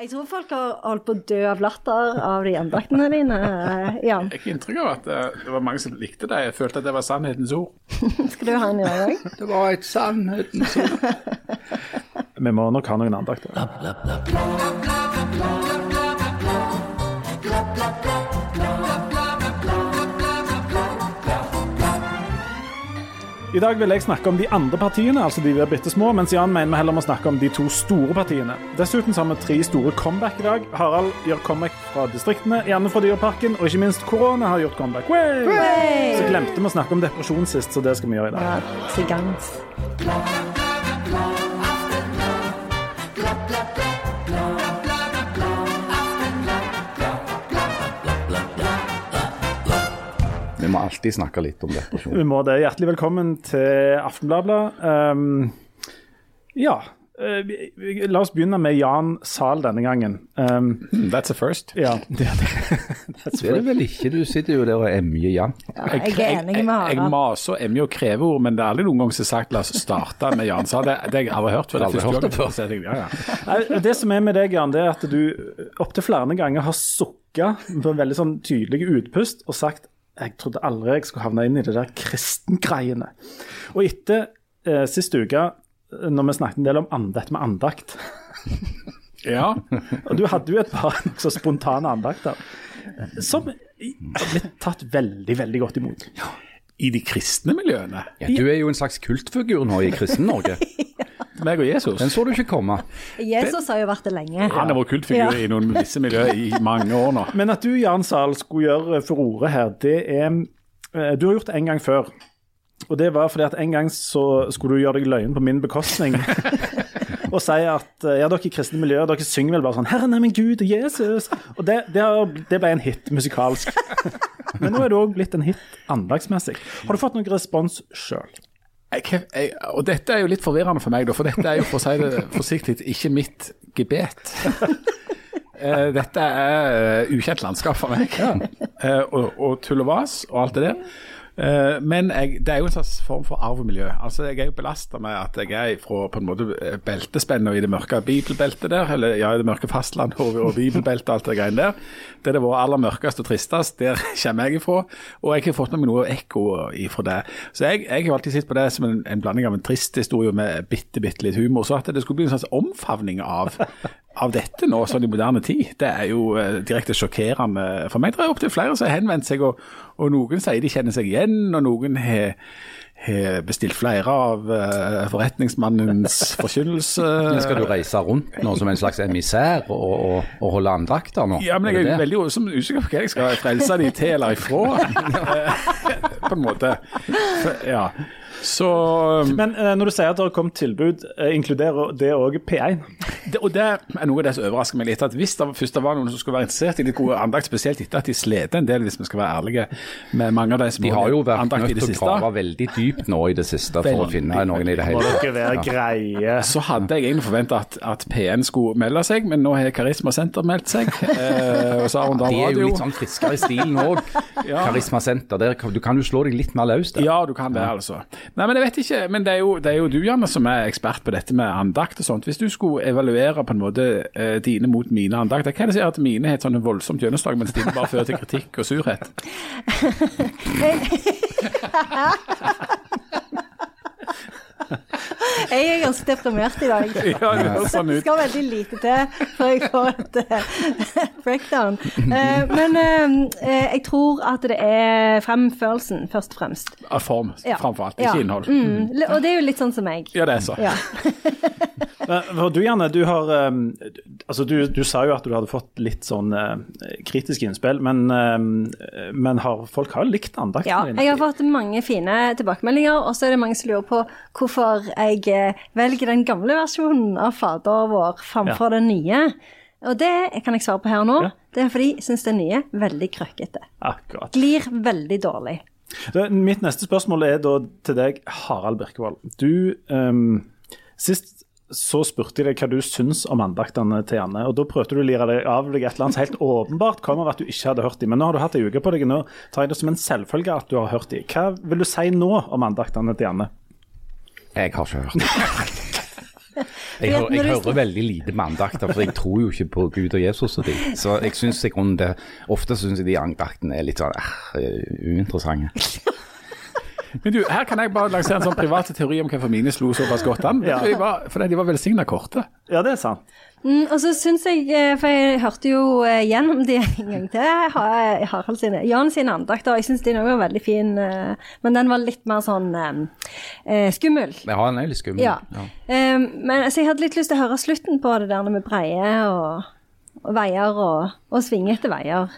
Jeg tror folk har holdt på å dø av latter av de andaktene dine, eh, Jan. Jeg har inntrykk av at eh, det var mange som likte deg. Jeg følte at det var sannhetens ord. Skal du ha en i dag òg? Det var et sannhetens ord. Vi må nok ha noen andakter. I dag vil jeg snakke om de andre partiene, altså de der bitte små, mens Jan mener vi heller må snakke om de to store partiene. Dessuten så har vi tre store comeback i dag. Harald gjør comeback fra distriktene, Janne fra Dyreparken, og ikke minst korona har gjort comeback. Way! Så glemte vi å snakke om depresjon sist, så det skal vi gjøre i dag. Ja, alltid snakke litt om depresjon. Vi må det. Hjertelig velkommen til Aftenbladet. Um, ja, eh, la oss begynne med Jan Zahl denne gangen. Um, That's a first. ja, det, det, Det er det vel ikke, du sitter jo der og emjer Jan. Ja, jeg er enig med Jeg, jeg Harald. maser og emjer og krever ord, men det er aldri noen gang som er sagt la oss starte med Jan Sa. Det, det har jeg aldri hørt før. Det er Aldri hørt det før. Jeg Ja, ja. Det som er med deg, Jan, det er at du opptil flere ganger har sukka på en veldig sånn tydelig utpust og sagt jeg trodde aldri jeg skulle havne inn i det der kristengreiene. Og etter eh, sist uke, eh, når vi snakket en del om and, dette med andakt ja. Og du hadde jo et par så spontane andakter som ble tatt veldig, veldig godt imot. I de kristne miljøene. Ja, du er jo en slags kultfigur nå i Kristen-Norge. Meg og Jesus. Den så du ikke komme. Jesus har jo vært det lenge. Han har vært kultfigur Ja. i noen visse miljøer i mange år nå. Men at du, Jan Zahl, skulle gjøre furore her, det er eh, Du har gjort det en gang før. Og det var fordi at en gang så skulle du gjøre deg løgn på min bekostning. og si at eh, ja, dere i kristne miljøer dere synger vel bare sånn 'Herren er min Gud, Jesus'. Og det, det, har, det ble en hit musikalsk. Men nå er det òg blitt en hit andagsmessig. Har du fått noen respons sjøl? Jeg, jeg, og dette er jo litt forvirrende for meg, da, for dette er jo for å si det forsiktig ikke mitt gebet. Eh, dette er eh, ukjent landskap for meg. Ja. og, og tull og vas og alt det der. Eh, men jeg, det er jo en slags form for arv. Altså, Jeg er jo belasta med at jeg er fra på en måte eh, beltespennet i det mørke bibelbeltet der, eller ja, i det mørke fastlandet og, og bibelbeltet og alt det greiene der. Det det var aller mørkest og tristest, der kommer jeg ifra. Og jeg har fått med meg noe ekko ifra det. Så jeg, jeg har alltid sett på det som en, en blanding av en trist historie med bitte, bitte litt humor. Så at det skulle bli en slags omfavning av av dette nå, sånn i moderne tid, det er jo eh, direkte sjokkerende for meg. Det er opptil flere som har henvendt seg, og, og noen sier de kjenner seg igjen, og noen har bestilt flere av eh, forretningsmannens forkynnelse. Skal du reise rundt nå som en slags emissær og, og, og holde andakter nå? Ja, men jeg er, er veldig som usikker på hva jeg skal frelse de til eller ifra. Eh, på en måte. For, ja. Så Men eh, når du sier at det har kommet tilbud, eh, inkluderer det òg P1? det, Og det er noe av det som overrasker meg litt. at Hvis det først var noen som skulle være interessert i litt gode andakt, spesielt etter at de slet en del, hvis vi skal være ærlige med mange av de som De har jo vært andakt i nødt til å grave veldig dypt nå i det siste for å finne noen i det hele tatt. Ja. greie? Så hadde jeg egentlig forventa at, at P1 skulle melde seg, men nå har Karisma Senter meldt seg. Eh, og så har hun da radio De er jo litt sånn friskere i stilen òg. Ja. Karisma Senter. Der, du kan jo slå deg litt mer løs der. Ja, du kan det, altså. Nei, men jeg vet ikke. Men det er, jo, det er jo du, Janne, som er ekspert på dette med andakt og sånt. Hvis du skulle evaluere på en måte eh, dine mot mine andakter, hva er det som gjør at mine har et sånn voldsomt gjennomslag, mens dine bare fører til kritikk og surhet? Jeg er ganske deprimert i dag. Ja, det sånn Det skal veldig lite til før jeg får et eh, breakdown. Eh, men eh, jeg tror at det er fremførelsen, først og fremst. Av form, Ja. framfor alt. Ja. Ikke innhold. Mm, og det er jo litt sånn som meg. Ja, det er så. Ja. For du, Janne, du har Altså, du, du sa jo at du hadde fått litt sånn kritiske innspill, men, men har, folk har jo likt andaktene ja. Jeg har fått mange fine tilbakemeldinger, og så er det mange som lurer på hvorfor jeg eh, velger den gamle versjonen av Fader vår framfor den nye. Og det kan jeg svare på her nå. Ja. Det er fordi jeg syns den nye er veldig krøkkete. Akkurat. Glir veldig dårlig. Det, mitt neste spørsmål er da til deg, Harald Birkevold. Du, um, Sist så spurte jeg deg hva du syns om andaktene til Janne, og da prøvde du å lire deg av deg et eller annet som helt åpenbart kom av at du ikke hadde hørt dem. Men nå har du hatt ei uke på deg, og nå tar jeg det som en selvfølge at du har hørt dem. Hva vil du si nå om andaktene til Janne? Jeg har ikke hørt. Jeg, hører, jeg hører veldig lite med andakter, for jeg tror jo ikke på Gud og Jesus og de. Så jeg synes i grunnen det Ofte syns jeg de andaktene er litt sånn eh, uinteressante. Men du, her kan jeg bare lansere en sånn privat teori om hvorfor mine slo såpass godt an. Ja. De var, fordi de var velsigna korte. Ja, det er sant. Mm, og så syns jeg, eh, for jeg hørte jo eh, gjennom de en gang til, Ha- Harald sine, Jan sine andakter, jeg syns de var veldig fin, eh, men den var litt mer sånn eh, eh, skummel. Ja, den er litt skummel. Ja. Eh, men altså, jeg hadde litt lyst til å høre slutten på det der med breie og, og veier og, og svingete veier.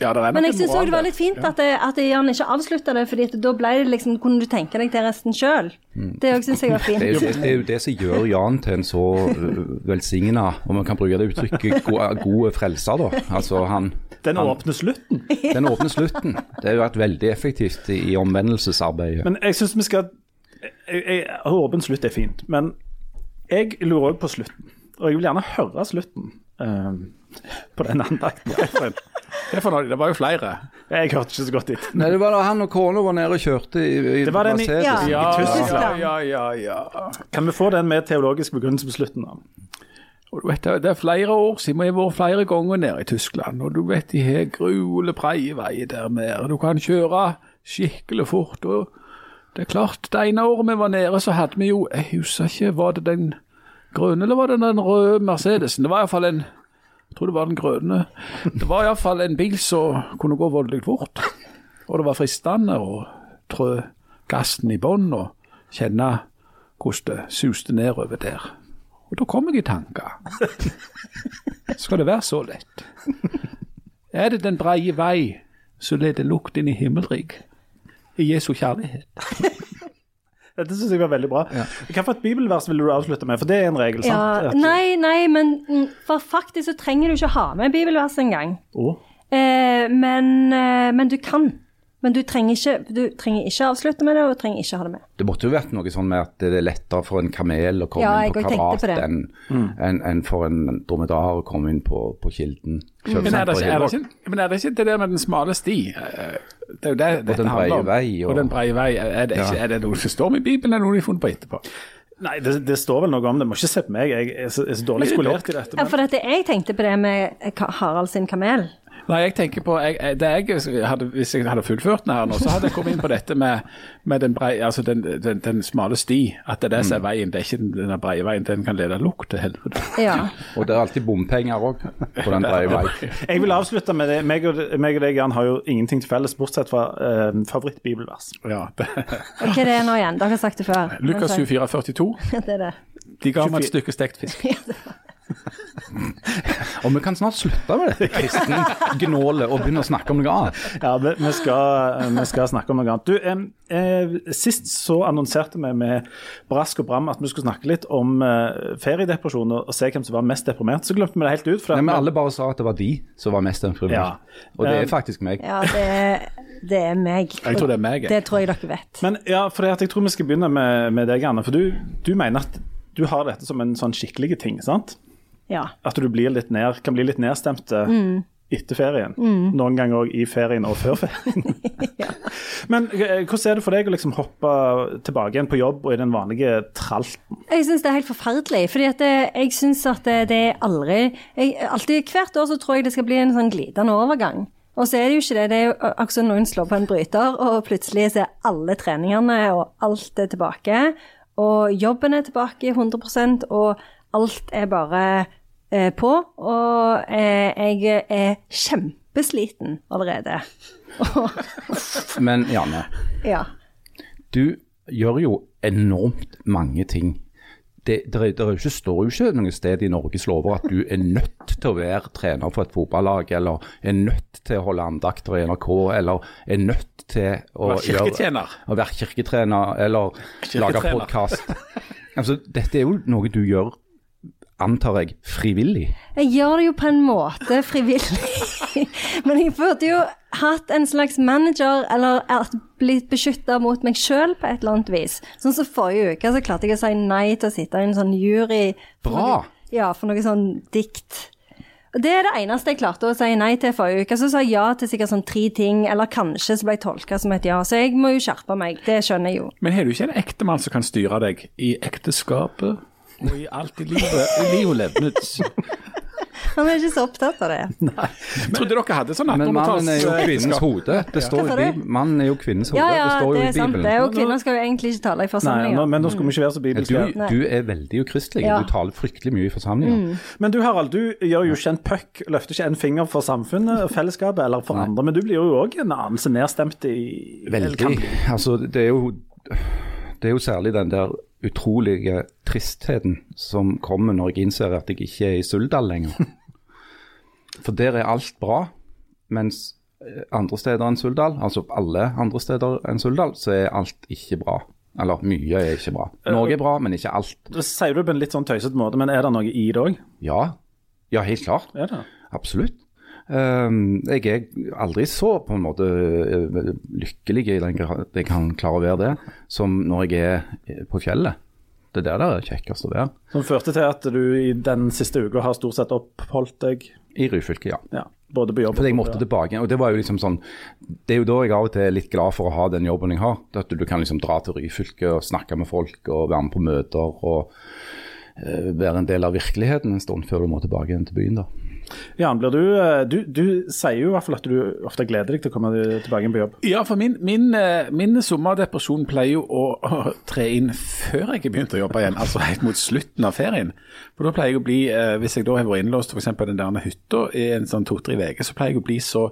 Ja, det er Men jeg syns òg det var litt fint at, det, at Jan ikke avslutta det, fordi at da ble det liksom, kunne du tenke deg til resten sjøl. Det òg syns jeg var Det er, fint. jo det, det er jo det som gjør Jan til en så uh, velsigna, om man kan bruke det uttrykket, god, god frelser, da. Altså han Den han, åpne slutten. Den åpne slutten. Det har vært veldig effektivt i, i omvendelsesarbeidet. Men jeg syns vi skal jeg, jeg, Åpen slutt er fint, men jeg lurer òg på slutten. Og jeg vil gjerne høre slutten eh, på den andakten. Det, noe, det var jo flere. Jeg hørte ikke så godt etter. Nei, det var da han og kona var nede og kjørte i, i Det var den i- Ja. Ja, I Tyskland. ja, ja, ja. Kan vi få den med teologisk begrunnelse på slutten? da? Og du vet, Det er flere år siden vi har vært flere ganger nede i Tyskland. Og du vet de har gruelig breie veier der nede. Du kan kjøre skikkelig fort. og Det er klart, det ene året vi var nede, så hadde vi jo Jeg husker ikke, var det den grønne eller var det den røde Mercedesen? Det var iallfall en Jeg tror det var den grønne. Det var iallfall en bil som kunne gå voldelig fort. Og det var fristende å trø gassen i bånn og kjenne hvordan det suste nedover der. Og da kom jeg i tanker. Skal det være så lett? Er det den breie vei som leder lukt inn i himmelrik? I Jesu kjærlighet. Dette syns jeg var veldig bra. Hvilket bibelvers vil du avslutte med? For det er en regel, sant? Ja, At- nei, nei, men mm, for faktisk så trenger du ikke ha med bibelvers engang. Oh. Eh, men, eh, men du kan. Men du trenger, ikke, du trenger ikke avslutte med det, og du trenger ikke ha det med. Det måtte jo vært noe sånn med at det er lettere for en kamel å komme Ja, inn på karat enn enn- enn for en dromedar å komme inn på, på kilden. Mm. Men er, det ikke, er, det ikke, men er det ikke det der med den smale sti? Eh, Det er jo det dette handler om. vei, og- Og den breie vei. Er det, ikke, Ja. er det noe som står om i Bibelen, eller noe de har funnet på etterpå? Nei, det, det står vel noe om det. Må ikke se på meg, jeg er så, er så dårlig skolert i dette. Ja, for dette, jeg tenkte på det med Harald sin kamel. Nei, jeg tenker på jeg, jeg- det jeg hadde, Hvis jeg hadde fullført den her nå, så hadde jeg kommet inn på dette med, med den, brei, altså den, den, den smale sti. At det er det som er veien. Det er ikke den, den breie veien. Den kan lede lukt til helvete. Ja. Og det er alltid bompenger òg på den breie veien. jeg vil avslutte med det. Meg og, meg og deg, Jan, har jo ingenting til felles, bortsett fra eh, favorittbibelvers. Ja, det. Hva er det nå igjen? Dere har sagt det før. Lukas Men 24, 42. Det er det. De ga meg et stykke stekt fisk. Og vi kan snart slutte med dette kristengnålet og begynne å snakke om noe annet. Ja, vi, vi, skal, vi skal snakke om noe annet. Du, eh, Sist så annonserte vi med brask og bram at vi skulle snakke litt om eh, feriedepresjon og, og se hvem som var mest deprimert. Så glemte vi det helt ut. For Nei, men alle bare sa at det var de som var mest deprimert. Ja. Og det Um, er faktisk meg. Ja, det, det er meg. Jeg tror det er meg. jeg. Det tror jeg dere vet. Men ja, for jeg tror vi skal begynne med, med deg, Anne. For du, du mener at du har dette som en sånn skikkelig ting, sant? Ja. At du blir litt ned, kan bli litt nedstemt eh, Mm. etter ferien. Noen ganger òg i ferien og før ferien. Men eh, hvordan er det for deg å liksom hoppe tilbake igjen på jobb og i den vanlige tralten? Jeg syns det er helt forferdelig. fordi det, jeg syns at det, det er aldri jeg, alltid Hvert år så tror jeg det skal bli en sånn glidende overgang. Og så er det jo ikke det. Det er jo akkurat som noen slår på en bryter, og plutselig så er alle treningene og alt er tilbake. Og jobben er tilbake i 100 og alt er bare eh, på. Og eh, jeg er kjempesliten allerede. Men Janne, Ja. du gjør jo enormt mange ting. Det, det, er- det ikke, står jo ikke noe sted i Norges lover at du er nødt til å være trener for et fotballag, eller er nødt til å holde andakter i NRK, eller er nødt til å Være kirketjener. Å være kirketrener, eller lage podkast. Altså, dette er jo noe du gjør, antar jeg, frivillig. Jeg gjør det jo på en måte frivillig. Men jeg burde jo hatt en slags manager, eller blitt beskytta mot meg sjøl på et eller annet vis. Sånn som forrige uke, så klarte jeg å si nei til å sitte i en sånn jury. for Bra. Noe, ja, for noe sånn dikt. Og Det er det eneste jeg klarte å si nei til forrige uke. Så sa jeg ja til sikkert sånn tre ting, eller kanskje så ble jeg tolka som et ja. Så jeg må jo skjerpe meg, det skjønner jeg jo. Men har du ikke en ektemann som kan styre deg i ekteskapet og i alt i livet, i livet levnes. Han er ikke så opptatt av det. Trodde dere hadde sånn Men mannen er jo kvinnens 1800-tallsekteskap? hode. Det står jo i? Bibelen. Mannen er jo kvinnens hode. Ja, ja, det står det jo er i sant. Det. jo kvinner skal jo egentlig ikke tale i Nei, men nå skal vi ikke være så bibelske. du er veldig ukristelig. Ja. Du taler fryktelig mye i forsamlinger. Men du Harald, du gjør jo ikke en puck, løfter ikke en finger for samfunnet fellesskapet eller for andre, men du blir jo òg en anelse nedstemt i Veldig. Altså, det er jo det er jo særlig den der utrolige tristheten som kommer når jeg innser at jeg ikke er i Suldal lenger. For der er alt bra, mens eh, andre steder enn Suldal, altså alle andre steder enn Suldal, så er alt ikke bra. Eller mye er ikke bra. Noe er bra, men ikke alt. Det sier du på en litt sånn tøysete måte, men er det noe i det òg? Ja, ja helt klart. Er det? Absolutt. Ehm, jeg er aldri så på en måte eh, lykkelig i den grad jeg kan klare å være det, som når jeg er eh, på fjellet. Det er der det er kjekkest å være. Som førte til at du i den siste uka har stort sett oppholdt deg I Ryfylke, ja. ja, både på jobb For jeg måtte tilbake. og Det var jo liksom sånn, det er jo da jeg av og til er litt glad for å ha den jobben jeg har. At du kan liksom dra til Ryfylke og snakke med folk og være med på møter. og eh, være en del av virkeligheten en stund før du må tilbake igjen til byen. da. Jan, du, eh, du, du sier jo i hvert fall at du ofte gleder deg til å komme tilbake på jobb. Ja, for min, min, eh, min sommerdepresjon pleier jo å, å tre inn før jeg har begynt å jobbe igjen, altså helt mot slutten av ferien. For da pleier jeg å bli, eh, Hvis jeg da har vært innlåst f.eks. den der hytta i en sånn to-tre uker, så pleier jeg å bli så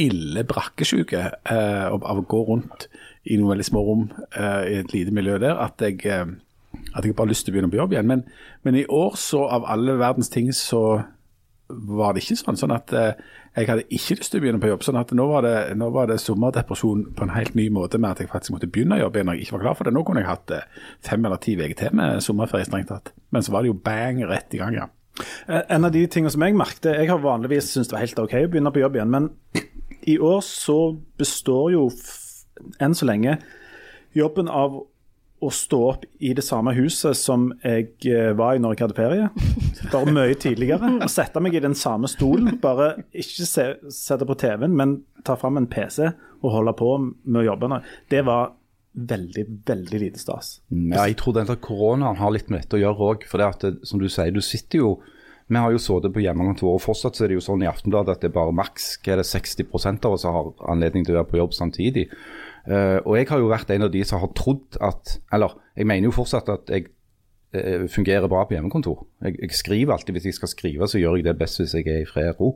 ille brakkesjuke eh, av å gå rundt i noen veldig små rom eh, i et lite miljø der, at jeg, at jeg bare har lyst til å begynne på jobb igjen. Men, men i år så, av alle verdens ting, så var det ikke sånn. Sånn at eh, jeg hadde ikke lyst til å begynne på jobb. Sånn at nå var, det, nå var det sommerdepresjon på en helt ny måte med at jeg faktisk måtte begynne å jobbe igjen når jeg ikke var klar for det. Nå kunne jeg hatt eh, fem eller ti uker til med sommerferie strengt tatt. Men så var det jo bang rett i gang, ja. Eh, En av de tingene som jeg merkte Jeg har vanligvis syntes det var helt OK å begynne på jobb igjen, men i år så består jo enn så lenge jobben av å stå opp i det samme huset som jeg eh, var i når jeg hadde ferie. Bare mye tidligere. Og sette meg i den samme stolen. Bare ikke se, sette på TV-en, men ta fram en PC og holde på med å jobbe. Det var veldig, veldig lite stas. Ja, jeg tror den koronaen har litt med dette å gjøre òg. For det at det, som du sier, du sitter jo Vi har jo sittet på hjemmekontor, og fortsatt så er det jo sånn i Aftenbladet at det er bare maks hva er det 60 av oss som har anledning til å være på jobb samtidig. Eh, og jeg har jo vært en av de som har trodd at Eller jeg mener jo fortsatt at jeg eh, fungerer bra på hjemmekontor. Jeg, jeg skriver alltid, Hvis jeg skal skrive, så gjør jeg det best hvis jeg er i fred og ro.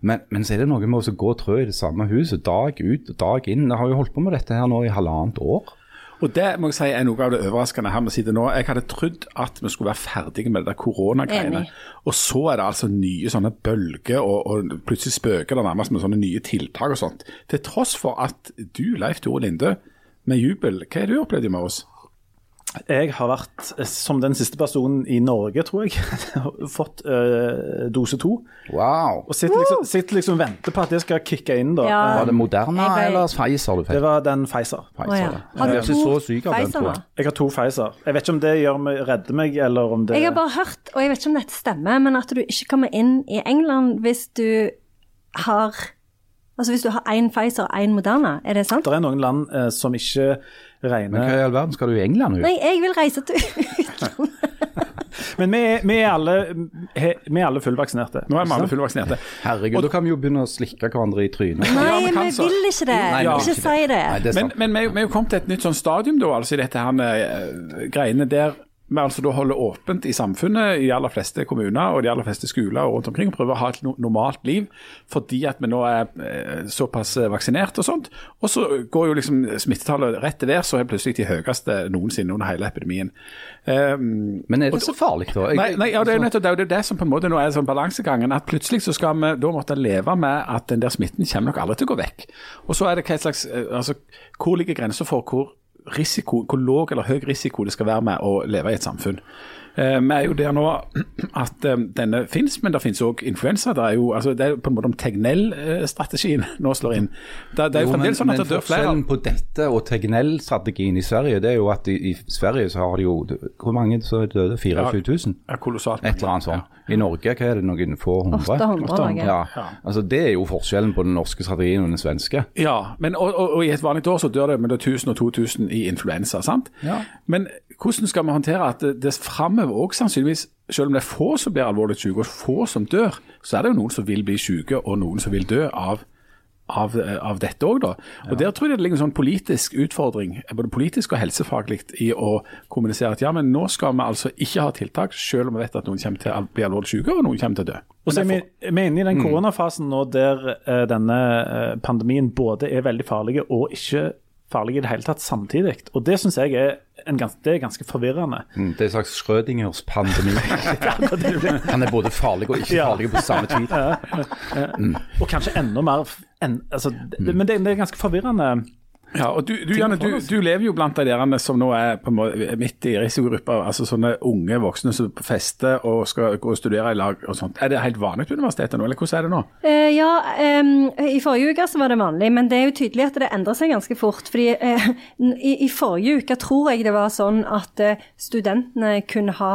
Men, men så er det noe med å gå og trø i det samme huset dag ut og dag inn. Jeg har jo holdt på med dette her nå i halvannet år. Og det må jeg si er noe av det overraskende her vi sitter nå. Jeg hadde trodd at vi skulle være ferdige med det der koronagreiene. Og så er det altså nye sånne bølger, og, og plutselig spøker det nærmest med sånne nye tiltak og sånt. Til tross for at du, Leif Tore Linde, med jubel, hva har du opplevd med oss? Jeg har vært, eh, som den siste personen i Norge, tror jeg, fått eh, dose to. Wow. Og sitter liksom, sitter liksom og venter på at det skal kicke inn, da. Ja. Var det Moderna ble- eller Pfizer du fikk? Det var den Pfizer. Pfizer, Oh, ja. Har du to syk Pfizer nå? jeg. Jeg har to Pfizer. Jeg vet ikke om det gjør meg, redder meg, eller om det Jeg har bare hørt, og jeg vet ikke om dette stemmer, men at du ikke kommer inn i England hvis du har Altså hvis du har én Pfizer og én Moderna, er det sant? Det er noen land eh, som ikke Men hva i all verden skal du i England ut? Nei, jeg vil reise til utlandet. Men vi, er- vi, er alle, vi er alle fullvaksinerte. Nå er vi alle fullvaksinerte. Herregud, da kan vi jo begynne å slikke hverandre i trynet. Nei, Ja, vi, vi vil ikke det. Nei, ikke si det. Nei, det Men, men vi, vi er jo kommet til et nytt sånn stadium da, altså i dette her med greiene der vi altså da holder åpent i samfunnet i de aller fleste kommuner og de aller fleste skoler og rundt omkring og prøver å ha et normalt liv fordi at vi nå er eh, såpass eh, vaksinert og sånt. Og så går jo liksom smittetallet rett til værs og er plutselig de høyeste noensinne under hele epidemien. Um, Men er det så farlig, da? Jeg- Nei, nei ja, det er jo nettopp det, det det som på en måte nå er sånn balansegangen. At plutselig så skal vi da måtte leve med at den der smitten kommer nok aldri til å gå vekk. Og så er det hva slags eh, Altså, hvor ligger grensa for hvor risiko, hvor låg eller høy risiko det skal være med å leve i et samfunn. Eh, vi er jo der nå at eh, denne finnes, men det finnes òg influensa. Det er jo altså, det er på en måte om Tegnell-strategien nå slår inn. Det, det er jo Jo, fremdeles sånn at det dør flere. forskjellen på dette og Tegnell-strategien i Sverige, det er jo at i, i Sverige så har de jo Hvor mange så er døde? 24 000? Ja, kolossalt. Et eller annet sånt. I Norge hva er det noen få hundre? 800 noe. Ja. Altså, det er jo forskjellen på den norske strategien og den svenske. Ja, men, og, og, og i et vanlig år så dør det mellom 1000 og 2000 i influensa. sant? Ja. Men hvordan skal vi håndtere at det, det framover òg sannsynligvis, selv om det er få som blir alvorlig syke og få som dør, så er det jo noen som vil bli syke og noen som vil dø av, av, av dette òg, da. Og Der tror jeg det ligger en sånn politisk utfordring, både politisk og helsefaglig, i å kommunisere at ja, men nå skal vi altså ikke ha tiltak, selv om vi vet at noen kommer til å bli alvorlig syke og noen kommer til å dø. Og så er vi, inne i den Mm. koronafasen nå der eh, denne eh, pandemien både er veldig farlig og ikke farlig i det hele tatt samtidig. Og det syns jeg er, en gans, det er ganske forvirrende. Mm, Det er en slags Schrødingers pandemi. Han er både farlig og ikke farlig på samme tid. Og kanskje enda mer en, altså, det, Men det, det er ganske forvirrende. Ja, og du, du, Janne, du, du lever jo blant de der som nå er på måte midt i risikogruppa, altså sånne unge voksne som fester og skal gå og studere i lag og sånt. Er det helt vanlig på universitetet nå, eller hvordan er det nå? Eh, ja, eh, i forrige uke så var det vanlig, men det er jo tydelig at det endrer seg ganske fort. fordi eh, i, i forrige uke tror jeg det var sånn at eh, studentene kunne ha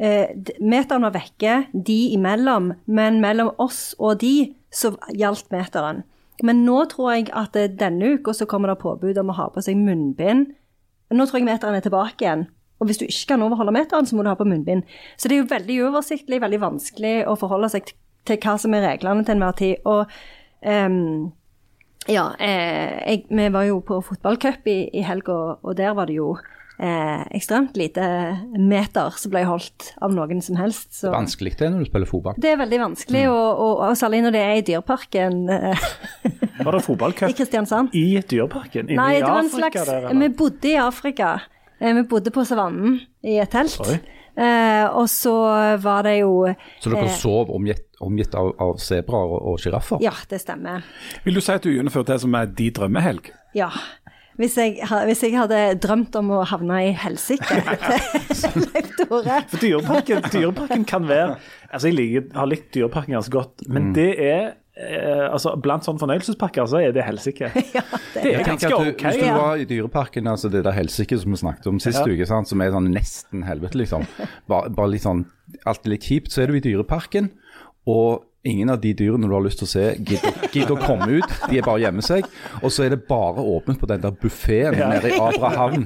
eh, Meteren var vekke, de imellom, men mellom oss og de så gjaldt meteren. Men nå tror jeg at eh, denne uka så kommer det påbud om å ha på seg munnbind. Nå tror jeg meteren er tilbake igjen. Og hvis du ikke kan overholde meteren, så må du ha på munnbind. Så det er jo veldig uoversiktlig, veldig vanskelig å forholde seg til, hva som er reglene til enhver tid. Og um, ja, eh, jeg, vi var jo på fotballcup i, i helga, og der var det jo eh, ekstremt lite meter som ble holdt av noen som helst. Så Vanskelig det er når du spiller fotball. det er veldig vanskelig, og, og, og særlig når det er i Dyreparken eh, Var det i Kristiansand. i Dyreparken? Inne Nei, i det Afrika slags der. Vi bodde i Afrika. Eh, Vi bodde på savannen i et telt. Eh, og så var det jo Så dere eh, sov omgitt, omgitt av, av sebraer og sjiraffer? Ja, det stemmer. Vil du si at du gjennomførte det som er din drømmehelg? Ja. Hvis jeg, hvis jeg hadde drømt om å havne i helsike til Leif Tore For Dyreparken, dyreparken kan være Altså, jeg liker, har likt Dyreparken ganske godt, men det er eh, altså, Blant sånne fornøyelsesparker så er det helsike. ja, det, Det er ganske ok. Hvis du var i Dyreparken, altså det der helsike som vi snakket om sist Ja. uke, sant, som er sånn nesten helvete, liksom. Bare, bare litt sånn alltid litt kjipt. Så er du i Dyreparken, og ingen av de dyrene du har lyst til å se, gidder, gidder å komme ut. De er bare hjemme seg. Og så er det bare åpent på den der buffeen Ja. nede i Abrahavn.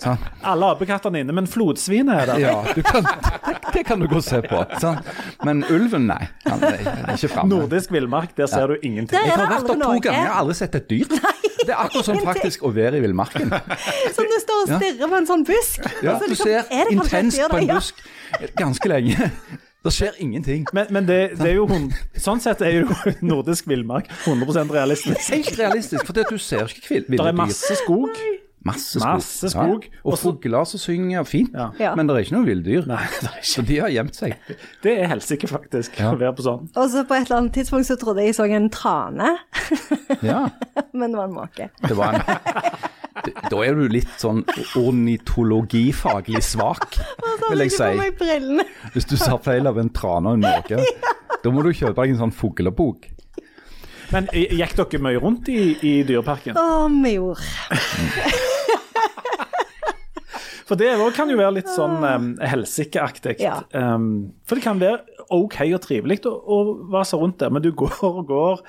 Sånn. Alle apekattene inne, men flodsvinet er der. Ja, du kan, det, det kan du gå og se på. Sånn. Men ulven, nei. Han er, han er ikke framme. Nordisk villmark, der ser du ingenting. Jeg har vært der to ganger, jeg har aldri sett et dyr. Det er akkurat som faktisk å være i villmarken. Som du står og Ja. stirrer på en sånn busk. Ja, så du liksom, ser er intenst på en busk ganske lenge. Det skjer ingenting. Men, men det, det er jo hund- sånn sett er jo nordisk villmark 100% realistisk. Helt realistisk, for det at du ser ikke kvil- Det er masse skog. Masse skog. masse skog. Ja. Og fugler som synger fint, Ja. Men det er ikke noen villdyr. Det er Så de har gjemt seg. Det er helsike, faktisk, Ja. å være på sånn. Og så på et eller annet tidspunkt så trodde jeg jeg så en trane, Ja, men det var en måke. det var en Det- Da er du litt sånn ornitologifaglig svak, vil jeg si. Hvis du sa feil av en trane og en måke. Da må du kjøpe deg en sånn fuglebok. Men gikk dere mye rundt i, i Dyreparken? Å, vi gjorde. For det kan jo være litt sånn um, helsikeaktig. Ja. Um, for det kan være OK og trivelig å, å vase rundt der, men du går og går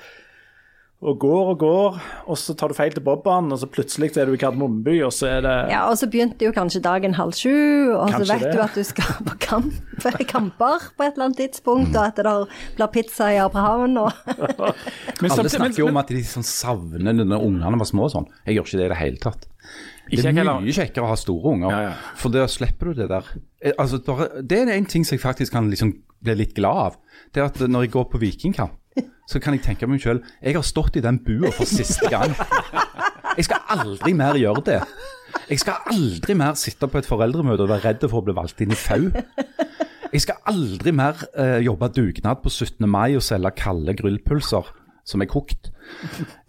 og går og går, og så tar du feil til Bobban, og så plutselig er du i Kardemommeby, og så er det Ja, og så begynte jo kanskje dagen halv sju, og så vet det. du at du skal på kamp, kamper på et eller annet tidspunkt, og at det blir pizza i Abrahavn og Men Alle snakker jo om at de sånn savner det når ungene var små og sånn. Jeg gjør ikke det i det hele tatt. Det er mye kjekkere å ha store unger, Ja, ja. for da slipper du det der. Eh, Altså, bare, det er en ting som jeg faktisk kan liksom bli litt glad av. Det er at når jeg går på vikingkamp, så kan jeg tenke meg selv Jeg har stått i den bua for siste gang. Jeg skal aldri mer gjøre det. Jeg skal aldri mer sitte på et foreldremøte og være redd for å bli valgt inn i FAU. Jeg skal aldri mer eh, jobbe dugnad på 17. mai og selge kalde grillpølser som er kokt.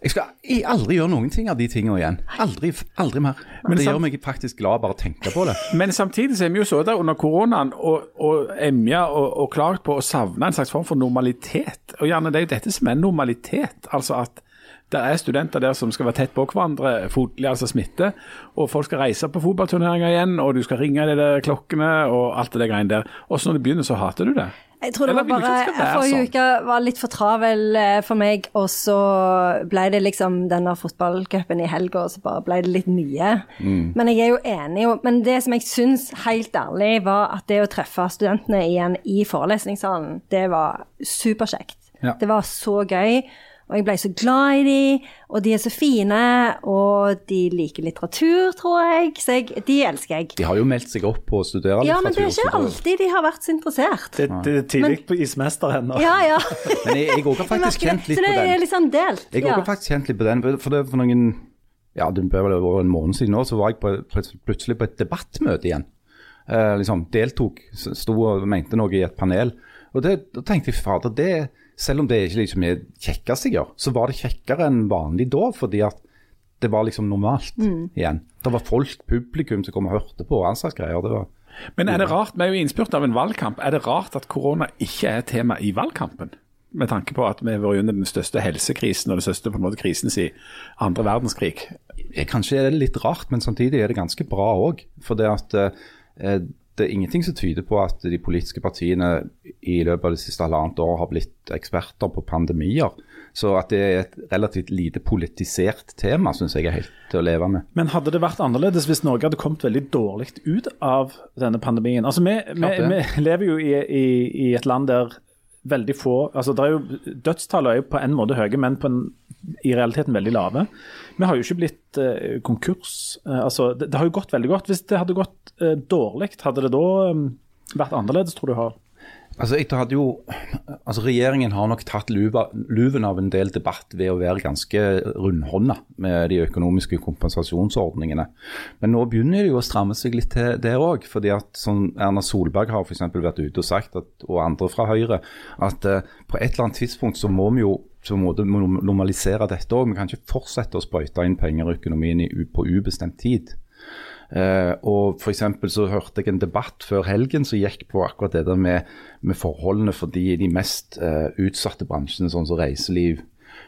Jeg skal aldri gjøre noen ting av de tingene igjen. Aldri, aldri mer. Men det gjør meg faktisk glad bare å tenke på det. Men samtidig så er vi jo så der under koronaen og, og emja og, og klart på å savne en slags form for normalitet. Og gjerne det er jo dette som er normalitet. Altså at det er studenter der som skal være tett på hverandre, fotlig, altså smitte. Og folk skal reise på fotballturneringer igjen, og du skal ringe de der klokkene og alt det der greiene der. Og så når det begynner, så hater du det. Jeg tror det var bare Forrige sånn? uke var litt for travel eh, for meg, og så ble det liksom denne fotballcupen i helga, og så bare ble det litt mye. Mm. Men jeg er jo enig, men det som jeg syns helt ærlig, var at det å treffe studentene igjen i forelesningssalen, det var superkjekt. Ja. Det var så gøy. Og jeg ble så glad i de, og de er så fine, og de liker litteratur, tror jeg. Så jeg, de elsker jeg. De har jo meldt seg opp på å studere litteratur. Ja, men det er ikke alltid de har vært så interessert. Det, det er tidlig på ismester ennå. Ja, ja. Men jeg, jeg også har faktisk kjent litt på den. Så det er liksom delt. Jeg ja. har faktisk kjent litt på den, for det for noen ja, det bør vel være en måned siden nå, så var jeg på, plutselig på et debattmøte igjen. Eh, liksom Deltok, sto og mente noe i et panel. Og det, da tenkte jeg, fader, det, selv om det ikke liksom er kjekkest jeg gjør, så var det kjekkere enn vanlig da, fordi at det var liksom normalt Mm. igjen. Det var folk, publikum, som kom og hørte på og greier. Det var, Men er det rart, vi er jo innspurt av en valgkamp, er det rart at korona ikke er tema i valgkampen? Med tanke på at vi har vært under den største helsekrisen og den største på en måte krisen siden andre verdenskrig. Kanskje er det litt rart, men samtidig er det ganske bra òg. For det at eh, det er ingenting som tyder på at de politiske partiene i løpet av det siste halvannet år har blitt eksperter på pandemier. Så at det er et relativt lite politisert tema, syns jeg er helt til å leve med. Men hadde det vært annerledes hvis Norge hadde kommet veldig dårlig ut av denne pandemien? Altså, Vi, vi, vi lever jo i, i, i et land der veldig få altså det er jo, Dødstallene er jo på en måte høye, men på en, i realiteten veldig lave. Vi har jo ikke blitt eh, konkurs. Eh, altså, det, det har jo gått veldig godt. Hvis det hadde gått eh, dårlig, hadde det da um, vært annerledes, tror du? har? Altså, jeg hadde jo, altså Regjeringen har nok tatt luva, luven av en del debatt ved å være ganske rundhånda med de økonomiske kompensasjonsordningene. Men nå begynner det jo å stramme seg litt til det òg. sånn Erna Solberg har for vært ute og sagt, at, og andre fra Høyre, at uh, på et eller annet tidspunkt så må vi jo så må det normalisere dette òg. Vi kan ikke fortsette å sprøyte inn penger i økonomien i, på ubestemt tid. Uh, og for så hørte jeg en debatt før helgen som gikk på akkurat det der med, med forholdene for de, de mest uh, utsatte bransjene, sånn som reiseliv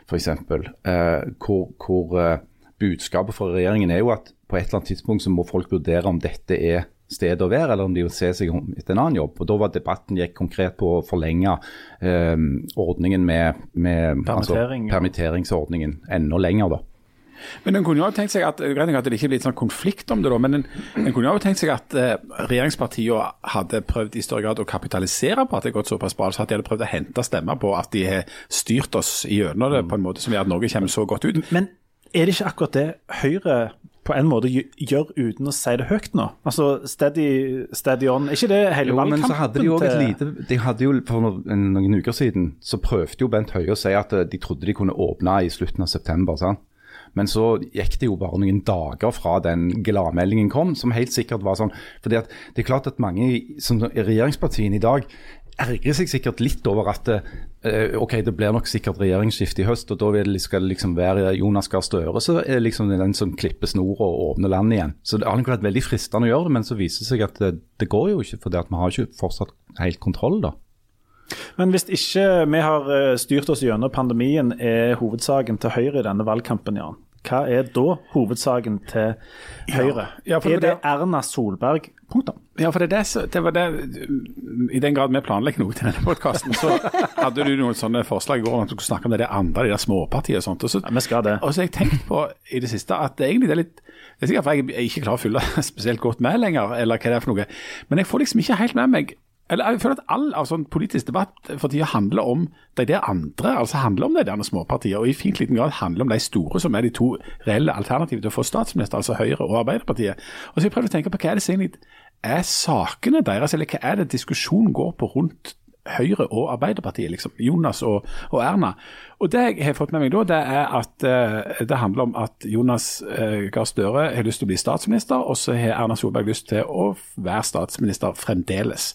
f.eks. Uh, hvor hvor uh, budskapet fra regjeringen er jo at på et eller annet tidspunkt så må folk vurdere om dette er stedet å være, eller om de vil se seg om etter en annen jobb. Og Da var debatten gikk konkret på å forlenge eh, ordningen med, med Permittering, altså, permitteringsordningen enda lenger. da. Men en kunne jo tenkt seg at, at det ikke blir sånn konflikt om det, da, men en, en kunne jo tenkt seg at eh, regjeringspartiene hadde prøvd i større grad å kapitalisere på at det har gått såpass bra, så at de hadde prøvd å hente stemmer på at de har styrt oss gjennom det på en måte som gjør at Norge kommer så godt ut. Men er det ikke akkurat det Høyre på en måte gjør uten å si det høyt nå? Altså steady, steady on. Ikke det hele Jo, men så hadde de jo et lite De hadde jo For noen, noen uker siden så prøvde jo Bent Høie å si at eh, de trodde de kunne åpne i slutten av september. sant? Men så gikk det jo bare noen dager fra den gladmeldingen kom, som helt sikkert var sånn. fordi at det er klart at mange som i regjeringspartiene i dag ergrer seg sikkert litt over at det, ok, det blir nok sikkert regjeringsskifte i høst, og da skal det liksom være Jonas Gahr Støre så er det liksom den som klipper snora og åpner landet igjen. Så det har nok vært veldig fristende å gjøre det, men så viser det seg at det, det går jo ikke, at vi har ikke fortsatt helt kontroll, da. Men hvis ikke vi har eh, styrt oss gjennom pandemien, er hovedsaken til Høyre i denne valgkampen, Jan. Hva er da hovedsaken til Høyre? Ja, ja, er det det- Erna Solberg? Punktum. Ja, for det, det, det var det I den grad vi planlegger noe til denne podkasten, så hadde du noen sånne forslag i går om at du skulle snakke om det det andre, de der småpartiene og sånt. Og så, Ja, vi skal det. Og så har jeg tenkt på i det siste at det egentlig det er litt Det er sikkert for jeg ikke klarer å følge spesielt godt med lenger, eller hva det er for noe. Men jeg får liksom ikke helt med meg eller jeg føler at all sånn politisk debatt for tida handler om de der andre, altså handler om de der småpartiene, og i fint liten grad handler om de store som er de to reelle alternativene til å få statsminister, altså Høyre og Arbeiderpartiet. Og så har jeg prøvd å tenke på hva er det egentlig er sakene deres, eller hva er det diskusjonen går på rundt Høyre og Arbeiderpartiet, liksom. Jonas og, og Erna. Og det jeg har fått med meg da, det er at eh, det handler om at Jonas eh, Gahr Støre har lyst til å bli statsminister, og så har Erna Solberg lyst til å være statsminister fremdeles.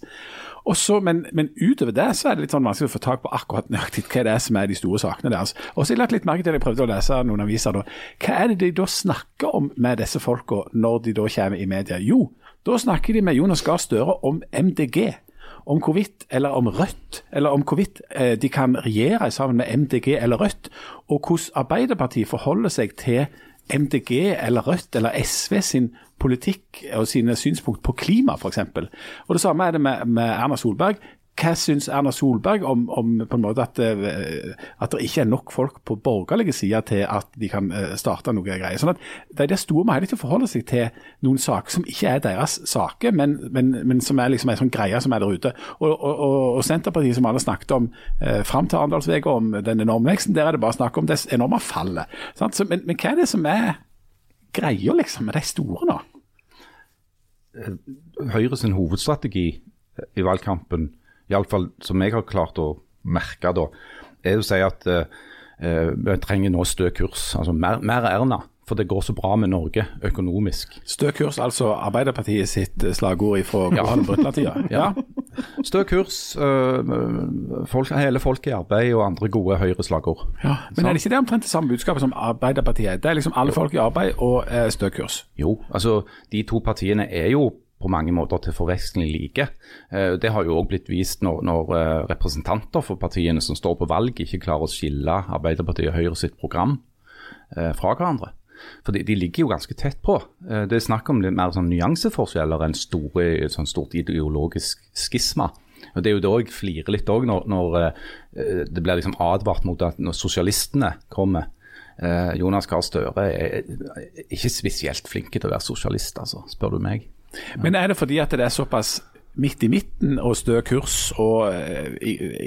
Og så, men, men utover det så er det litt sånn vanskelig å få tak på akkurat nøyaktig hva det er som er de store sakene deres. Og så har jeg lagt litt merke til, jeg prøvde å lese noen aviser da, hva er det de da snakker om med disse folka når de da kommer i media? Jo, da snakker de med Jonas Gahr Støre om MDG om hvorvidt, eller om Rødt, eller om hvorvidt eh, de kan regjere sammen med MDG eller Rødt, og hvordan Arbeiderpartiet forholder seg til MDG eller Rødt eller SV sin politikk og sine synspunkt på klima f.eks. Og det samme er det med, med Erna Solberg. Hva syns Erna Solberg om, om på en måte at, eh, at det ikke er nok folk på borgerlige sida til at de kan eh, starte noe greier. Sånn at De der store må hele tiden forholde seg til noen saker som ikke er deres saker, men, men, men som er liksom en sånn greie som er der ute. Og, og, og, Senterpartiet, som alle snakket om eh, fram til Arendalsveka, om den enorme veksten, der er det bare snakk om det enorme fallet. Så, men, men hva er det som er greia liksom, med de store nå? Høyre sin hovedstrategi i valgkampen, iallfall som jeg har klart å merke, da, er å si at eh, eh, vi trenger nå stø kurs. Altså mer, mer Erna. For det går så bra med Norge økonomisk. Stø kurs, altså Arbeiderpartiet sitt slagord fra Johan Brundtland-tida. Ja. Stø kurs, øh, folk, hele folket i arbeid og andre gode Høyre-slagord. Ja, men er det ikke det omtrent det samme budskapet som Arbeiderpartiet? Det er liksom alle folk i arbeid og øh, stø kurs. Jo, altså de to partiene er jo på mange måter til forveksling like. Eh, Det har jo òg blitt vist når, når eh, representanter for partiene som står på valg, ikke klarer å skille Arbeiderpartiet og Høyre sitt program eh, fra hverandre. For de, de ligger jo ganske tett på. Det er snakk om litt mer sånn nyanseforskjeller enn store, sånn stort ideologisk skisma. Og Det er jo da jeg flirer litt òg, når, når det blir liksom advart mot at når sosialistene kommer. Jonas Gahr Støre er ikke spesielt flinke til å være sosialist, altså, spør du meg. Men er det fordi at det er såpass midt i midten og stø kurs og eh,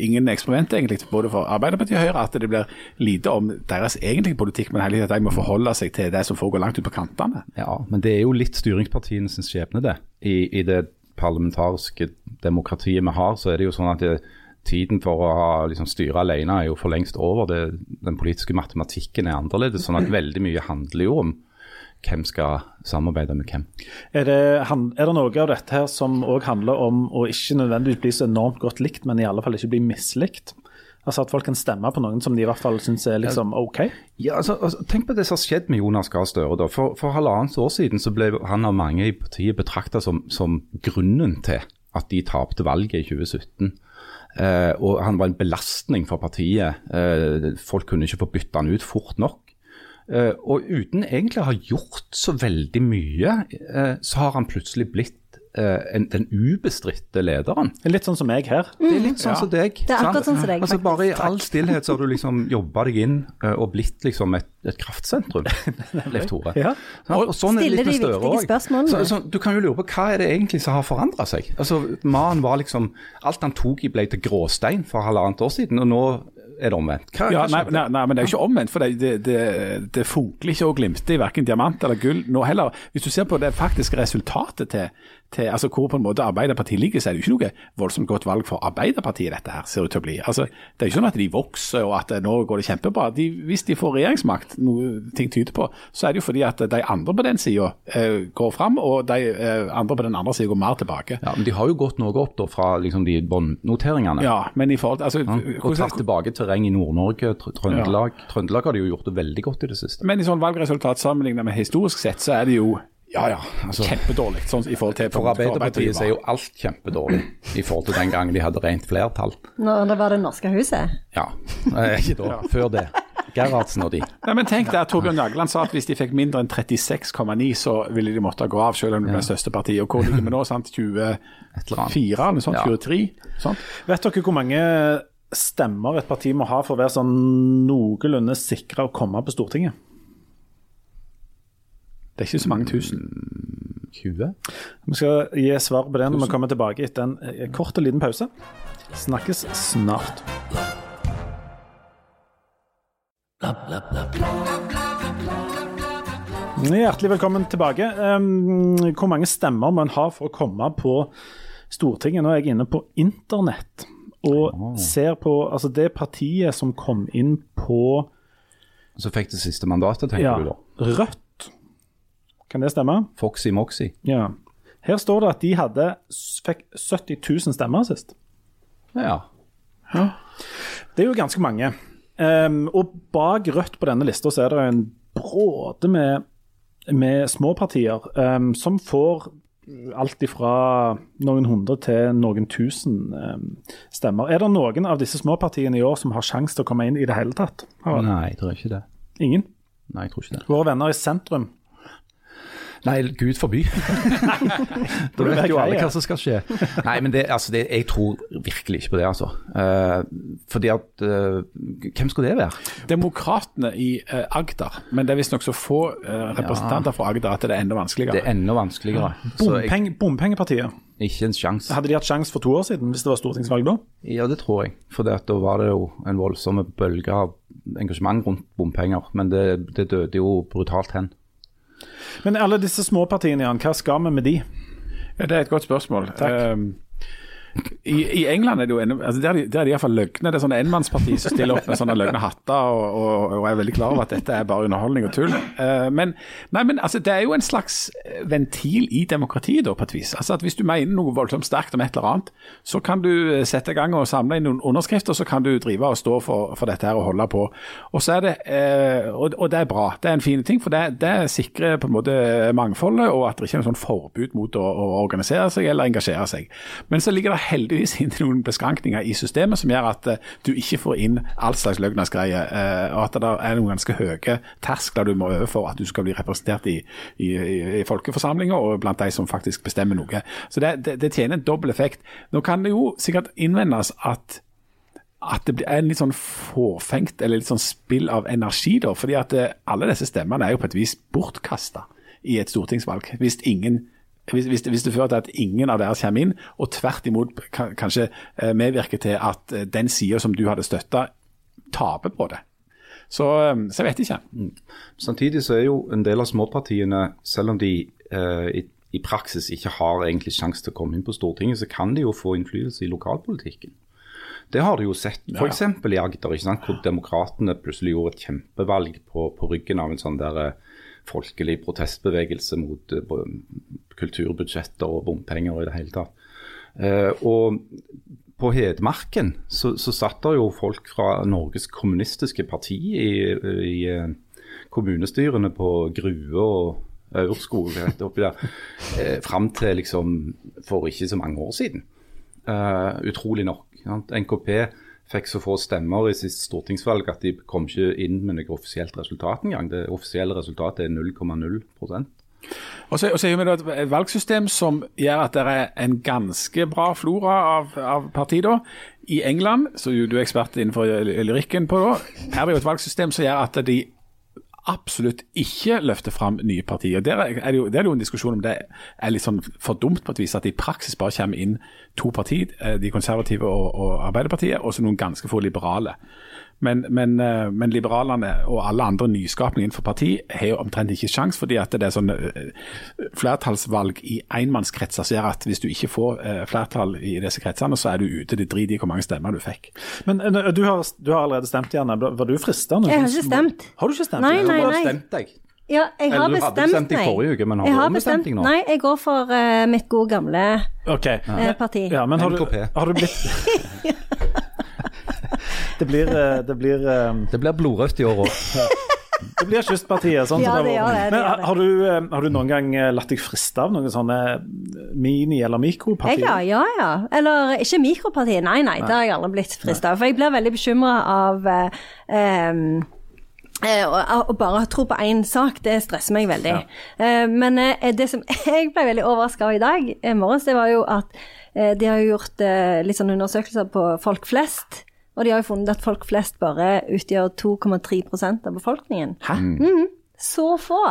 ingen eksperiment egentlig, både for Arbeiderpartiet og Høyre, at det blir lite om deres egentlige politikk, men tiden at de må forholde seg til det som foregår langt ut på kantene? Ja, men det er jo litt styringspartiene sin skjebne, det. I, I det parlamentariske demokratiet vi har, så er det jo sånn at det, tiden for å ha, liksom, styre alene er jo for lengst over. Det, den politiske matematikken er annerledes. sånn at veldig mye handler jo om hvem skal samarbeide med hvem. Er det, er det noe av dette her som òg handler om å ikke nødvendigvis bli så enormt godt likt, men i alle fall ikke bli mislikt? Altså At folk kan stemme på noen som de i hvert fall syns er liksom OK? Ja, altså, altså, Tenk på det som har skjedd med Jonas Gahr Støre. da. For, for halvannet år siden så ble han av mange i partiet betrakta som, som grunnen til at de tapte valget i 2017. Eh, og han var en belastning for partiet. Eh, folk kunne ikke få bytta han ut fort nok. Eh, og uten egentlig å ha gjort så veldig mye, eh, så har han plutselig blitt eh, en, den ubestridte lederen. Litt sånn som meg her. Det er litt sånn som deg. Det er akkurat sånn som deg, Altså. Bare i all stillhet så har du liksom jobba deg inn og blitt liksom et, et kraftsentrum, Leif Tore. Ja. Sant? Og sånn er det litt med de Støre spørsmålene. Så, så, du kan jo lure på hva er det egentlig som har forandra seg. Altså, Mannen var liksom Alt han tok i ble til gråstein for halvannet år siden, og nå er det omvendt. Hva, Ja, nei, nei, nei, men det er jo ikke omvendt. for Det, det, det, det funkler ikke og glimter i verken diamant eller gull nå heller. Hvis du ser på det faktiske resultatet til, til altså hvor på en måte Arbeiderpartiet ligger, så er det jo ikke noe voldsomt godt valg for Arbeiderpartiet dette her, ser ut til å bli. Altså, Det er jo ikke sånn at de vokser og at eh, nå går det kjempebra. De, hvis de får regjeringsmakt, noe ting tyder på, så er det jo fordi at de andre på den sida eh, går fram, og de eh, andre på den andre sida går mer tilbake. Ja, men De har jo gått noe opp da fra liksom de båndnoteringene. Ja, men i forhold til altså, Og hvordan- tatt tilbake terreng i Nord-Norge, Trøndelag. Trøndelag. Trøndelag har de jo gjort det veldig godt i det siste. Men i sånn valgresultat sammenlignet med historisk sett, så er det jo Ja, ja. Altså, kjempedårlig. Sånn i forhold til For Arbeiderpartiet så er jo alt kjempedårlig i forhold til den gangen de hadde rent flertall. Når det var Det norske huset. Ja, eh, ikke da. Før det. Gerhardsen og de. Nei, men tenk der, Torbjørn Jagland sa at hvis de fikk mindre enn 36,9, så ville de måtte gå av, selv om de ble største parti. Og hvor ligger vi nå? sant? 24 eller sånt? 23? Sant? Vet dere hvor mange stemmer et parti må ha for å være sånn noenlunde sikra å komme på Stortinget? Det er ikke så mange tusen. 20? Vi skal gi svar på det når vi kommer tilbake etter en eh, kort og liten pause. Snakkes snart. Hjertelig velkommen tilbake. Hvor mange stemmer må en ha for å komme på Stortinget? Nå er jeg inne på internett og ser på altså det partiet som kom inn på Så fikk det siste mandatet, tenker ja, du da. Rødt. Kan det stemme? Foxy Moxy. Ja. Her står det at de hadde, fikk 70 000 stemmer sist. Ja. ja. Det er jo ganske mange. Um, og bak Rødt på denne lista så er det en bråde med, med småpartier um, som får alt ifra noen hundre til noen tusen um, stemmer. Er det noen av disse småpartiene i år som har sjanse til å komme inn i det hele tatt? Nei, jeg tror ikke det. Ingen? Nei, jeg tror ikke det. Våre venner i sentrum? Nei, gud forby. da vet jo alle hva som skal skje. Nei, men det, altså, det, jeg tror virkelig ikke på det, altså. Uh, fordi at uh, Hvem skulle det være? Demokratene i uh, Agder, men det er visstnok så få representanter fra Agder at det er enda vanskeligere. Det er enda vanskeligere. Jeg, Bompeng, bompengepartiet. ikke en sjanse. Hadde de hatt sjanse for to år siden, hvis det var stortingsvalg da? Ja, det tror jeg. For at da var det jo en voldsom bølge av engasjement rundt bompenger. Men det, det døde jo brutalt hen. Men alle disse småpartiene, Jan, hva skal vi med de? Ja, Det er et godt spørsmål. Takk. Um, i, I England er det jo en, altså der, er de- der er de iallfall løgne. Det er sånne enmannsparti som stiller opp med sånne løgne hatter og, og, og er veldig klar over at dette er bare underholdning og tull. Uh, men, nei, men altså, det er jo en slags ventil i demokratiet, da, på et vis. Altså at Hvis du mener noe voldsomt sterkt om et eller annet, så kan du eh, sette i gang og samle inn noen underskrifter, så kan du drive og stå for, for dette her og holde på. Og så er det, uh, og, og det er bra. Det er en fin ting, for det, det sikrer på en måte mangfoldet, og at det ikke er noe sånn forbud mot å, å organisere seg eller engasjere seg. Men så ligger det heldigvis inne noen beskrankninger i systemet som gjør at eh, du ikke får inn all slags løgnasgreier, eh, og at det er noen ganske høye terskler du må over for at du skal bli representert i, i, i, folkeforsamlinger og blant de som faktisk bestemmer noe. Så det, det, det tjener en dobbel effekt. Nå kan det jo sikkert innvendes at at det er en litt sånn forfengt eller litt sånn spill av energi, da. fordi at eh, alle disse stemmene er jo på et vis bortkasta i et stortingsvalg. Hvis ingen hvis, hvis, hvis det fører til at ingen av deres kommer inn, og tvert imot kan, kanskje eh, medvirker til at eh, den sida som du hadde støtta, taper på det. Så, eh, så jeg vet ikke. Samtidig så er jo en del av småpartiene, selv om de eh, i, i praksis ikke har egentlig sjanse til å komme inn på Stortinget, så kan de jo få innflytelse i lokalpolitikken. Det har du jo sett f.eks. i Agder, ikke sant? hvor Demokratene plutselig gjorde et kjempevalg på, på ryggen av en sånn der eh, folkelig protestbevegelse mot eh, kulturbudsjetter og bompenger i det hele tatt. Eh, og på Hedmarken så, så satt det jo folk fra Norges kommunistiske parti i, i eh, kommunestyrene på Grue og Aurskog oppi der, eh, fram til liksom for ikke så mange år siden. Uh, utrolig nok. Sant? NKP fikk så få stemmer i sist stortingsvalg at de kom ikke inn med noe offisielt resultat engang. Det offisielle resultatet er 0,0% Og så, og så er det et- valgsystem som gjør at det er en ganske bra flora av, av partier. da. I England, som du er ekspert innenfor lyrikken på, da, er det jo et valgsystem som gjør at de absolutt ikke løfter fram nye partier. Der er det jo, det er jo en diskusjon om det er litt sånn for dumt på et vis at det i praksis bare kommer inn to partier, eh, de konservative og, og Arbeiderpartiet, og så noen ganske få liberale. Men, men, eh, men liberalene og alle andre nyskapninger innenfor parti har jo omtrent ikke sjans, fordi at det er sånn eh, flertallsvalg i enmannskretser som gjør at hvis du ikke får eh, flertall i disse kretsene, så er du ute. Det driter i hvor mange stemmer du fikk. Men du har, du har allerede stemt, Janne. Var du frista? Jeg har ikke stemt. Har du ikke stemt? Nei, nei, Du har nei. bestemt deg. Ja, jeg har Eller du hadde bestemt bestemt deg meg. forrige uke, men har jeg du har ombestemt bestemt deg nå? Nei, jeg går for uh, mitt gode gamle okay. uh, parti. Ja, men har du, har du blitt Det blir, eh, det blir, eh, Det blir blodrødt i år òg. det blir Kystpartiet. Sånn Ja, som det har gjør det, det Men gjør har du, eh, har du noen gang latt deg friste av noen sånne mini- eller mikropartier? ja, ja, ja. Eller ikke mikropartier, Nei, nei, det har jeg aldri blitt frista av. For jeg blir veldig bekymra av um, eh, å bare tro på én sak, det stresser meg veldig. Ja. men det som jeg ble veldig overraska av i dag, morges, det var jo at de har gjort litt sånn undersøkelser på folk flest. Og de har jo funnet at folk flest bare utgjør 2,3% av befolkningen. Hæ? Så få!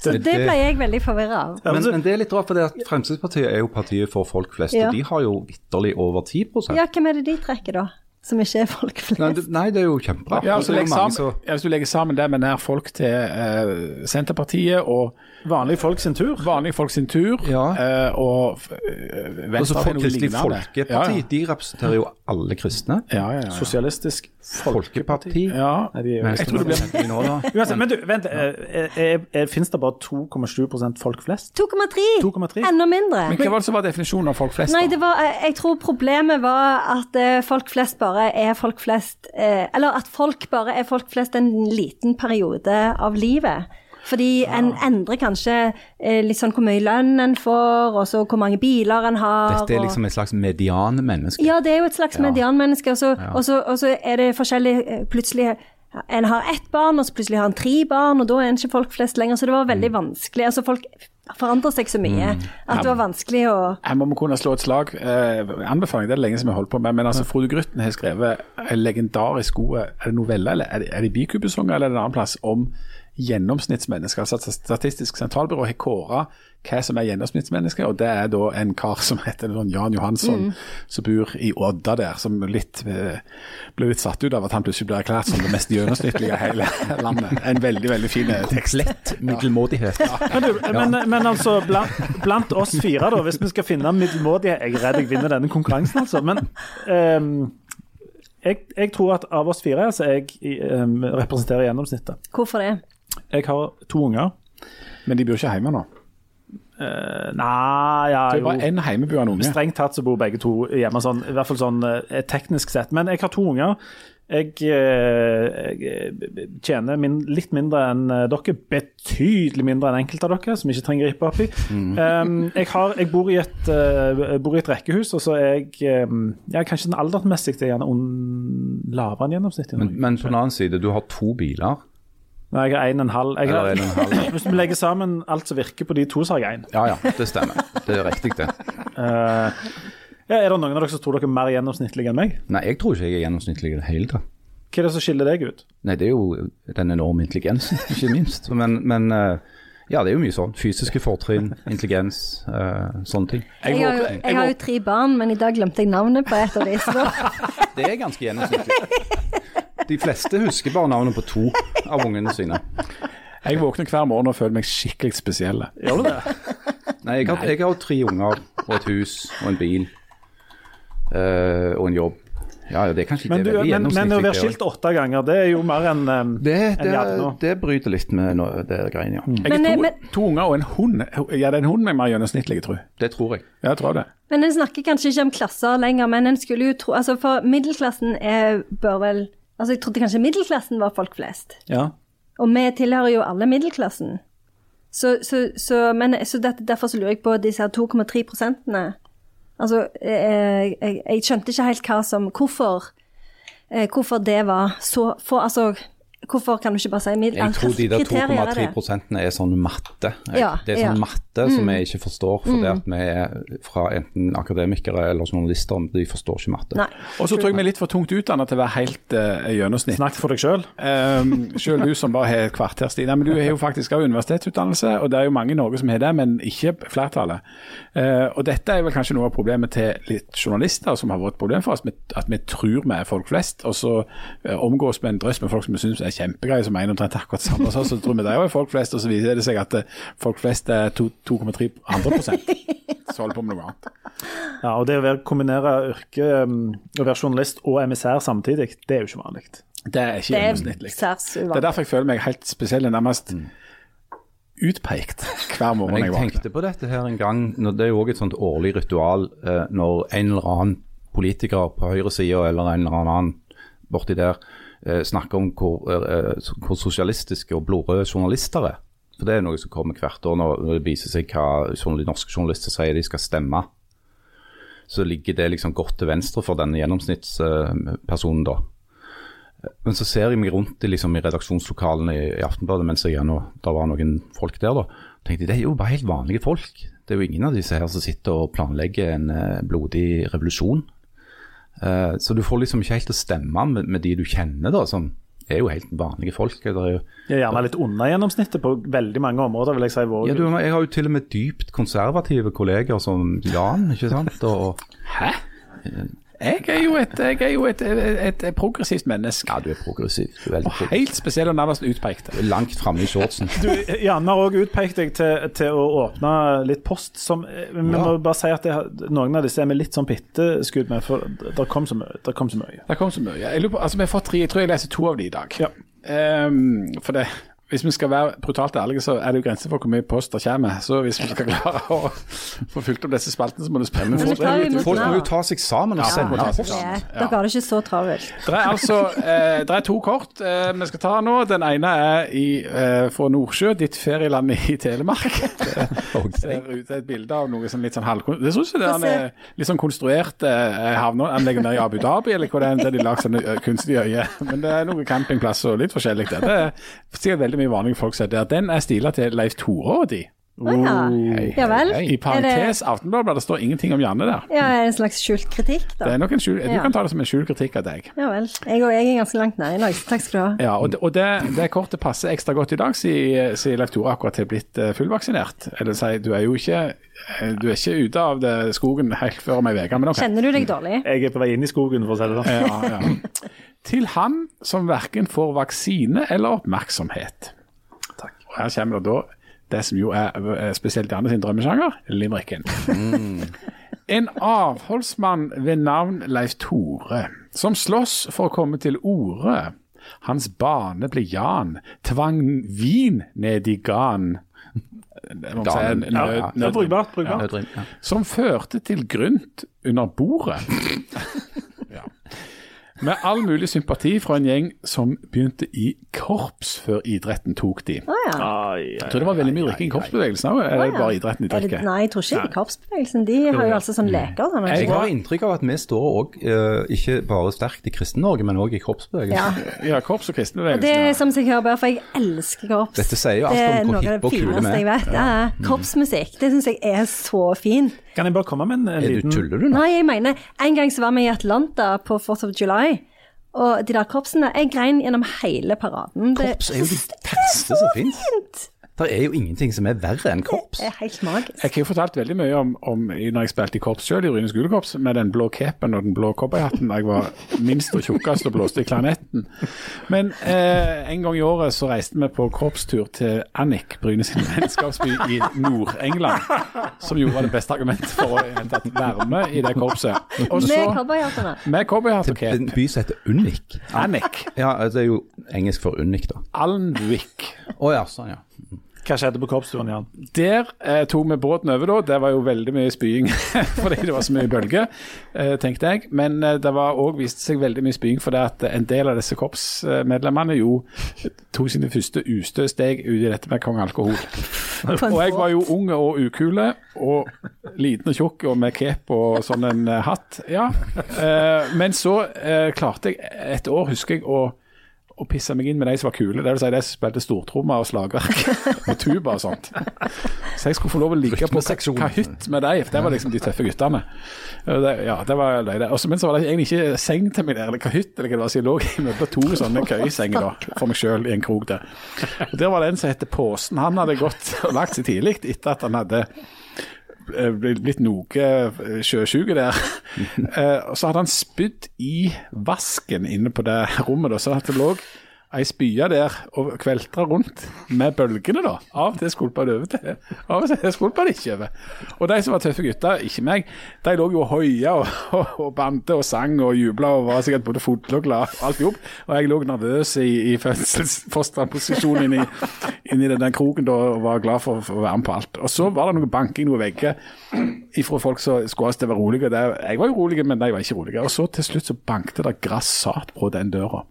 Så Det- det det- ble jeg veldig forvirra av. Ja, men Men, men det er litt rart, for det at Fremskrittspartiet er jo partiet for folk flest, Ja. og de har jo vitterlig over 10% Ja, hvem er det de trekker, da? Som ikke er folk flest? nei, det, nei, det er jo kjempebra. Ja, altså, så er legg det mange sammen, så... ja, hvis du legger sammen det med nær folk til eh, Senterpartiet og Vanlige folk sin tur? vanlige folk sin tur, Ja. eh, og uh, Venstre altså, Kristelig. Folkeparti, Ja, de representerer jo alle kristne. ja, ja, ja, ja. Sosialistisk Folkeparti. ja. Nei, de er jo- Venstre- Jeg tror det blir nå, da. Uansett, men du, vent. eh, eh, eh, Fins det bare 2,7 folk flest? 2,3! 2,3? Enda mindre. Men hva var det som var definisjonen av folk flest? Nei, det var, jeg tror problemet var at folk flest bare er folk flest Eller at folk bare er folk flest en liten periode av livet. Fordi en endrer kanskje eh, litt sånn hvor mye lønn en får, og så hvor mange biler en har. Dette er og- liksom et slags medianmenneske. Ja, det er jo et slags medianmenneske, og så, og, så, og så er det forskjellig eh, Plutselig en har ett barn, og så plutselig har en tre barn, og da er en ikke folk flest lenger. Så det var veldig vanskelig. Altså folk forandrer seg så mye at det var vanskelig å Her må vi kunne slå et slag. Eh, anbefaling, det er det lenge som vi har holdt på med. Men altså, Frode Grytten har skrevet en legendarisk god Er novelle, eller er det, er det Bikubesonger eller er det en annen plass, om gjennomsnittsmennesker. Altså Statistisk sentralbyrå har kåra hva som er Gjennomsnittsmennesker, og det er da en kar som heter Jan Johansson, som bor i Odda der, som litt eh, ble litt satt ut av at han plutselig ble erklært som det mest gjennomsnittlige i hele landet. En veldig, veldig fin tekst. Lett middelmådighet. Men, du, men, men altså, blant, blant oss fire, da, hvis vi skal finne middelmådige Jeg er redd jeg vinner denne konkurransen, altså. Men um, jeg, jeg tror at av oss fire så jeg um, representerer gjennomsnittet. Hvorfor det? Jeg har to unger. Men de bor ikke hjemme nå. Uh, nei, ja Det er jo. bare én hjemmeboende unge. Strengt tatt så bor begge to hjemme, sånn, i hvert fall sånn eh, teknisk sett. Men jeg har to unger. Jeg, eh, jeg tjener min, litt mindre enn eh, dere, betydelig mindre enn enkelte av dere, som ikke trenger gripe opp i. Um, jeg, har, jeg bor i et, eh, jeg bor i et rekkehus, og så er jeg um, ja, Kanskje den aldersmessig er gjerne lavere enn gjennomsnittet. Men, men på den annen side, du har to biler. Nei, jeg har en og en halv. Jeg har, en en halv. Hvis vi legger sammen alt som virker på de to, så har jeg én. Ja ja, det stemmer. Det er riktig, det. Uh, ja, er det noen av dere som tror dere er mer gjennomsnittlige enn meg? Nei, jeg tror ikke jeg er gjennomsnittlig i det hele tatt. Hva er det som skiller deg ut? Nei, det er jo den enorme intelligensen, ikke minst. Men, men uh, ja, det er jo mye sånn. Fysiske fortrinn, intelligens, uh, sånne ting. Jeg, har, jo, jeg har jo tre barn, men i dag glemte jeg navnet på et av de. Det er ganske gjennomsnittlig. De fleste husker bare navnet på to av ungene sine. Jeg våkner hver morgen og føler meg skikkelig spesiell. Gjør du det? Nei, jeg har, jeg har tre unger og et hus og en bil uh, og en jobb. Ja, ja, det er kanskje Men, det er veldig men, men å være skilt åtte ganger, det er jo mer enn um, det, det, en det bryter litt med noe, det greiene, ja. Jeg Men, har eh, to, men- to unger og en hund. Ja, det er en hund med mer gjennomsnittlig, tror jeg. Det tror jeg. Ja, jeg tror det. men en snakker kanskje ikke om klasser lenger, men en skulle jo tro altså For middelklassen er, bør vel Altså, jeg trodde kanskje middelklassen var folk flest. Ja. Og vi tilhører jo alle middelklassen. Så, så, så, men, så det, derfor så lurer jeg på disse her 2,3 prosentene. Altså, jeg, jeg, jeg skjønte ikke helt hva som Hvorfor, eh, hvorfor det var så få Altså, hvorfor kan du ikke bare si middel... Jeg tror de der kriterier er 2,3 prosentene er sånn matte. Ja, det er sånn ja. Mm. matte som vi ikke forstår, fordi at vi er fra enten akademikere eller journalister. De forstår ikke matte. Og så tror jeg vi er litt for tungt utdannet til å være helt uh, gjennomsnitt. Snakk for deg sjøl. Um, selv du som bare har et kvarter, Stina. Men du har jo faktisk også universitetsutdannelse, og det er jo mange i Norge som har det, men ikke flertallet. Uh, og dette er vel kanskje noe av problemet til litt journalister som har vært et problem for oss, at vi tror vi er folk flest, og så uh, omgås vi en drøss med folk som vi syns er kjempegreie, som mener omtrent akkurat det samme. Så, så tror vi det er jo folk flest, og så viser det seg at uh, folk flest er 2,3 andre prosent. Så holder på med noe annet. Ja, og det å være, kombinere yrke, um, å være journalist og emissær samtidig, det er jo ikke vanlig. Det er ikke Det er gjennomsnittlig. særs Det er derfor jeg føler meg helt spesiell, nærmest utpekt hver morgen jeg jeg jeg våkner. tenkte på dette her en gang, når det er jo også et sånt årlig ritual eh, når en eller annen politiker på høyresida eller en eller annen borti der eh, snakker om hvor, eh, hvor sosialistiske og blodrøde journalister er. For det er noe som kommer hvert år når, det viser seg hva de norske journalister sier de skal stemme. Så ligger det liksom godt til venstre for denne gjennomsnittspersonen, da. Men så ser jeg meg rundt i, liksom, i redaksjonslokalene i, i Aftenbladet mens jeg og det var noen folk der, da. tenkte jeg, Det er jo bare helt vanlige folk. Det er jo ingen av disse her som sitter og planlegger en eh, blodig revolusjon. Eh, så du får liksom ikke helt å stemme med, med de du kjenner, da, som er jo helt vanlige folk. Det er jo, er gjerne litt under gjennomsnittet på veldig mange områder, vil jeg si. Vår, ja, du, jeg har jo til og med dypt konservative kolleger som Jan, ikke sant. Og, Hæ? Jeg er jo et, jeg er jo et, et, et progressivt menneske. ja, du er progressiv. Du er Og progressiv. helt spesiell og nærmest utpekt. Langt framme i shortsen. Du, Janne har òg utpekt deg til, til å åpne litt post. Som, eh, vi Ja. må bare si at det, noen av disse er vi litt sånn bitteskudd med, for det kom så mye. Det kom så mye. Kom så mye. Jeg, lurer på, altså, vi har fått tre, jeg tror jeg leser to av de i dag. Ja. Um, for det, hvis vi skal være brutalt ærlige, så er det jo grenser for hvor mye post det kommer. Så hvis vi skal klare å få fylt opp disse spaltene, så må det spenne folk. Folk må jo ta seg sammen og Ja, sende post. Det- Dere har det ikke så travelt. Det er altså eh, det er to kort eh, vi skal ta nå. Den ene er i, eh, fra Nordsjø, ditt ferieland i Telemark. Det ser ut til et bilde av noe sånn litt sånn halvkon... Det ser ut som det er en, eh, litt sånn konstruert eh, havneanlegg nede i Abu Dhabi, eller hvor det er, der de lager sånne eh, kunstige øyer. Men det er noen campingplasser og litt forskjellig der. Det er sikkert veldig mye vanlige folk som er der. Den er stila til Leif Tore og de. Å ja. hei, Ja vel. I parentes Aftenbladet, det står ingenting om Janne der. Ja, er det en slags skjult kritikk, Det er nok en skjul, Du Ja. kan ta det som en skjult kritikk av deg. Ja vel. Jeg og jeg er ganske langt nede i dag, takk skal du ha. Ja, og det, og det, det kortet passer ekstra godt i dag, Leif Tore akkurat til blitt eh, fullvaksinert. Eller si, du er jo ikke, eh, du er ikke ute av det, skogen helt før om ei uke, Okay. Kjenner du deg dårlig? Jeg er på vei inn i skogen, for å si det sånn. Ja, ja. Til han som verken får vaksine eller oppmerksomhet. Og her kommer det da det som jo er spesielt Janne sin drømmesjanger, limericken. En avholdsmann ved navn Leif Tore, som slåss for å komme til orde. Hans bane ble Jan, tvang vin ned i gan. Det si, en Ja, nød- ja. Det brukbart. brukbart. Nødrim, ja. som førte til grynt under bordet. Med all mulig sympati fra en gjeng som begynte i korps før idretten tok de. Ah, ja. Ai, ai, Jeg tror det var veldig mye drikking i korpsbevegelsen òg, eller ah, ja. bare idretten de Er drikker? nei, jeg tror ikke det er korpsbevegelsen. De har jo altså sånn leker. Sånn, Jeg har inntrykk av at vi står òg, ikke bare sterkt i Kristen-Norge, men òg i korpsbevegelsen. Ja. Ja, korps og Og det er som seg hører, bare for jeg elsker korps. Dette sier jo alt om er hvor noe av hipp det og kule vi fineste er. jeg vet. Ja. Korpsmusikk, det syns jeg er så fint. Kan jeg bare komme med en, en Er du liten tuller du nå? Nei, jeg mener, en gang så var vi i Atlanta på 4th of July. Og de der korpsene Jeg grein gjennom hele paraden. Det- Korps er jo det det beste som finnes. Det er jo ingenting som er verre enn korps. Det er helt magisk. Jeg har jo fortalt veldig mye om, om når jeg spilte i korps selv, i Ryne skolekorps, med den blå capen og den blå cowboyhatten da jeg var minst og tjukkest og blåste i klarinetten. Men eh, en gang i året så reiste vi på korpstur til Annick, Bryne sin vennskapsby i Nord-England. Som jo var det beste argumentet for å hente et være med i det korpset. Med cowboyhattene. med cowboyhatt og En by som heter Unnik. Annick. Ja, det er jo engelsk for Unnik, da. Alnwick. Å ja, sånn ja. Hva skjedde på korpsturen, Jan? Der eh, tok vi båten over da. Det var jo veldig mye spying fordi det var så mye bølger, eh, tenkte jeg. Men eh, det var òg viste seg veldig mye spying fordi at en del av disse korpsmedlemmene jo tok sine første ustøsteg ut i dette med kong alkohol. Og jeg var jo ung og ukule og liten og tjukk og med cape og sånn en eh, hatt. Ja. Eh, men så eh, klarte jeg et år, husker jeg, å å pissa meg inn med de som var kule. Det vil si de som spilte stortrommer og slagverk og tuba og sånt. Så jeg skulle få lov å ligge på kahytt med de. Det var liksom de tøffe guttene. Det, ja, det var løye. Også, Men så var det egentlig ikke seng til meg der, eller kahytt, eller hva det var. Så jeg lå mellom to sånne køyesenger da, for meg sjøl i en krok der. Og Der var det en som het Påsen. Han hadde gått og lagt seg tidlig etter at han hadde blitt blitt noe eh, sjøsjuk der. Eh, og så hadde han spydd i vasken inne på det rommet, da, så at det lå ei spye der og kveltre rundt med bølgene, da. Av og til skvulpa det over til. Av og til skvulpa det ikke over. Og de som var tøffe gutter, ikke meg, de lå jo og hoia og, og, og bante og sang og jubla og var sikkert både fulle og glad og alt hop. Og jeg lå nervøs i, i fødselsfosterposisjon inni, inni den kroken da, og var glad for, for å være med på alt. Og så var det noe banking, noen vegger ifra folk som skulle ha oss til å være rolige. Jeg var jo rolig, men de var ikke rolige. Og så til slutt så bankte det grassat på den døra.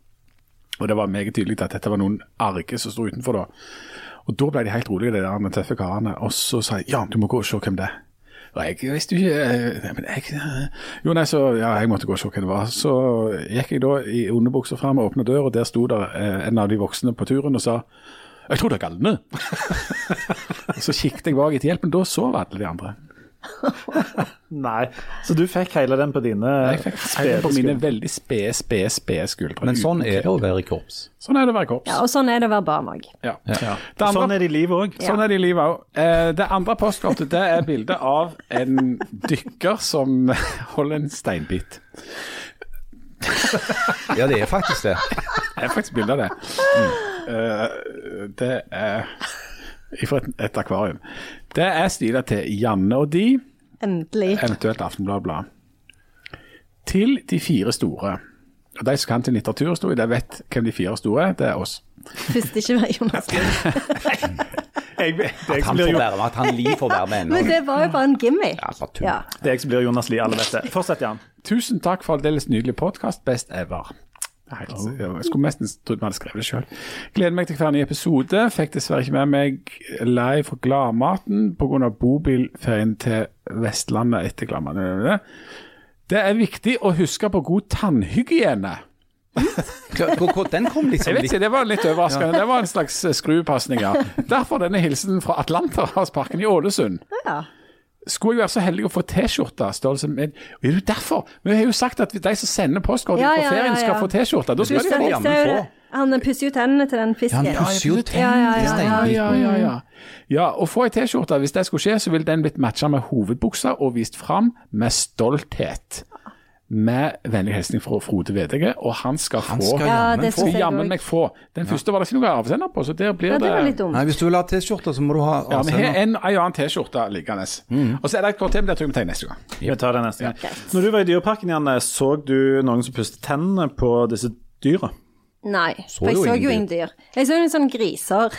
Og det var meget tydelig at dette var noen arge som sto utenfor da. Og da ble de helt rolige, de der tøffe karene. Og så sa jeg, ja, du må gå og se hvem det er. Og jeg visste jo ikke eh, men jeg, eh, Jo, nei, så ja, jeg måtte gå og se hvem det var. Så gikk jeg da i underbuksa fram og åpna døra, og der sto der eh, en av de voksne på turen og sa jeg tror det er galne. Så kikket jeg bak etter hjelp, men da sov alle de andre. Nei. Så du fikk hele den på dine Jeg fikk hele på mine veldig spede, spede, spede skuldre. Men sånn er det å være i korps. Sånn er det å være korps. Ja, og sånn er det å være barn òg. Ja. Ja. Andre- Sånn er det i livet òg. Sånn er det i livet òg. Eh, det andre postkortet det er bilde av en dykker som holder en steinbit. Ja, det er faktisk det. Det er faktisk bilde av det. Eh, det er fra et, et akvarium. Det er stila til Janne og de, Endelig. eventuelt Aftenbladet Blad. Til de fire store. Og de som kan til litteraturhistorie, de vet hvem de fire store er. Det er oss. Først ikke være Jonas Lie. Jeg, det, At han blir, være med, at han Li får være med Men det var jo bare en gimmick. Ja, bare tull. Ja. det er jeg som blir Jonas Lie, alle vet det. Fortsett, Jan. Tusen takk for aldeles nydelig podkast. Best ever. Det er helt- Jeg skulle nesten trodd vi hadde skrevet det sjøl. Gleder meg til hver ny episode. Fikk dessverre ikke med meg live fra Gladmaten pga. bobilferien til Vestlandet etter Gladmaten. Det er viktig å huske på god tannhygiene. Den kom Jeg liksom vet ikke, Det var litt overraskende. Det var en slags skruepasning, ja. Derfor denne hilsenen fra Atlanterhavsparken i Ålesund. Ja. Skulle jeg være så heldig å få T-skjorte størrelse med Og Det er jo derfor. Vi har jo sagt at de som sender postkort Ja, fra ja, ferien, skal ja. få T-skjorte. Da skal de jammen få. Han pusser jo tennene til den Ja, fisken. han pusser jo Ja, ja, tennene ja, ja. Ja, ja, ja. ja, Å få ei T-skjorte, hvis det skulle skje, så ville den blitt matcha med hovedbuksa og vist fram med stolthet. Med vennlig hilsen fra Frode Vedege, og han skal Han få skal Ja, jammen det skal jammen meg få. Den første var det ikke noe avsender på, så der blir Ja, det var litt det dumt. Nei, hvis du vil ha T-skjorte, så må du ha avsender. ja, Vi har en, en annen T-skjorte liggende. Og så er det et kort til, men det tror jeg vi tar neste gang. Vi tar det neste gang. Greit. Når du var i Dyreparken, Janne, så du noen som pustet tennene på disse dyra? Nei, Så for jeg så jo ingen dyr. Jeg så jo en sånn griser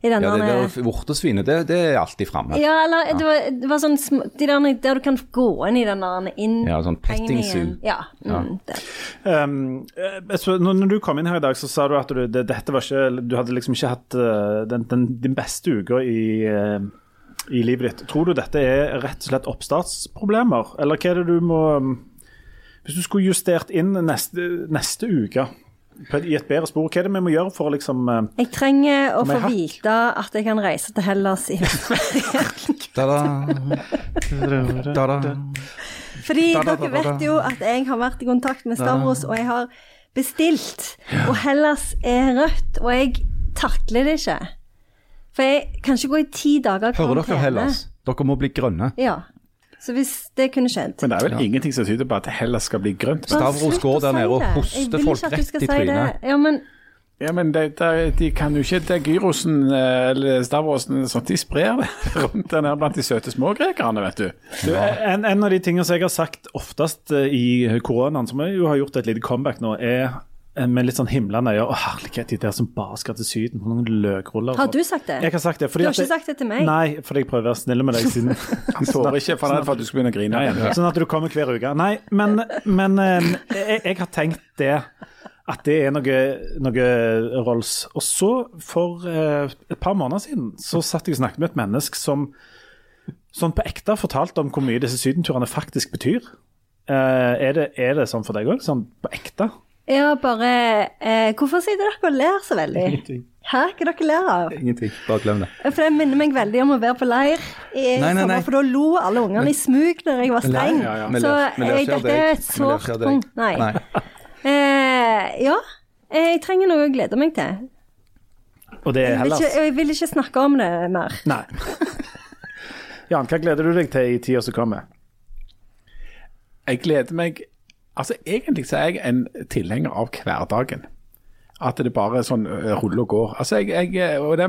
i denne, Ja, det der vortesvinet, det, det er alltid framme. Ja, eller det var, det var sånn De der der du kan gå inn i den der inn... Ja, sånn petting zoo. Ja. Mm, ja. Um, eh, så når, du kom inn her i dag, så sa du at du, det, dette var ikke, du hadde liksom ikke hatt eh, den, den, din beste uka i, eh, i livet ditt. Tror du dette er rett og slett oppstartsproblemer, eller hva er det du må Hvis du skulle justert inn neste, neste uke i et bedre spor, hva er det vi må gjøre for å liksom eh, Jeg trenger å få hakk. vite at jeg kan reise til Hellas i Da-da. Da-da. Fordi dere vet jo at jeg har vært i kontakt med Stavros, og jeg har bestilt. Og Hellas er rødt, og jeg takler det ikke. For jeg kan ikke gå i ti dager Hører dere Hellas? Dere må bli grønne. Ja. Så hvis det kunne skjedd Men det er vel ingenting som tyder på at det heller skal bli grønt. Stavros går der nede og det. hoster folk rett i si trynet. Ja, men Ja, men det, det, de kan jo ikke det gyrosen eh, eller stavrosen sånn, de sprer det rundt der nede blant de søte smågrekerne, vet du. Du, en, en av de tingene som jeg har sagt oftest eh, i koronaen, som jeg jo har gjort et lite comeback nå, er med litt sånn himlende øyne. Å, herlighet, de der som bare skal til Syden på noen løkruller. har du sagt det? Jeg har sagt det. Fordi Du har ikke jeg- sagt det til meg. Nei, fordi jeg prøver å være snill med deg siden Han tåler ikke, for han er redd for at du skal begynne å grine igjen. Sånn at du kommer hver uke. Nei, men, men eh, jeg, jeg har tenkt det. At det er noe, noe Rolls. Og så, for eh, et par måneder siden, så satt jeg og snakket med et menneske som sånn på ekte fortalte om hvor mye disse sydenturene faktisk betyr. Eh, er, det, er det sånn for deg òg? Sånn på ekte? Ja, bare eh, Hvorfor sitter dere og ler så veldig? Ingenting. Hæ, hva dere ler av? Ingenting. Bare glem det. For det minner meg veldig om å være på leir i Nei, nei, sommer, nei. for da lo alle ungene i smug når jeg var streng. ja, ja. Så ler- jeg, dette er et sårt punkt. Nei. Nei. Eh, ja, jeg trenger noe å glede meg til. Og det er Jeg vil, Hellas? ikke, jeg vil ikke snakke om det mer. Nei. Jan, hva gleder du deg til i tida som kommer? Jeg gleder meg Altså, egentlig så er jeg en tilhenger av hverdagen. At det bare sånn ø, ruller og går. Altså, jeg, jeg, og det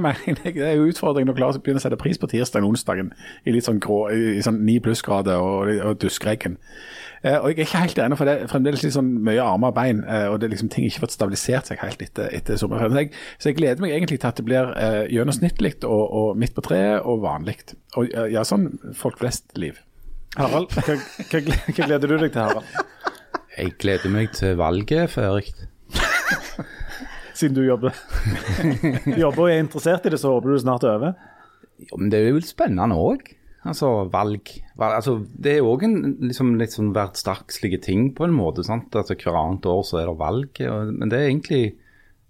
er jo utfordringen å klare å begynne å sette pris på tirsdagen og onsdagen i litt sånn grå, i sånn ni plussgrader og, og duskregn. Eh, og jeg er ikke helt enig, for det er fremdeles litt sånn mye armer og bein, eh, og det er liksom ting ikke fått stabilisert seg helt etter, etter sommerferien. Så, jeg- så jeg gleder meg egentlig til at det blir eh, gjennomsnittlig og, og midt på treet og vanlig. Og eh, ja, sånn folk flest-liv. Harald, hva gleder du deg til, Harald? Jeg gleder meg til valget, Erik. Siden du jobber, jobber og er interessert i det, så håper du snart er over? Ja, men det er jo spennende òg. Altså, valg. valg. Altså, det er òg en liksom, litt sånn hverdagslig ting på en måte. sant? Altså, Hvert annet år så er det valg. Og, men det er egentlig,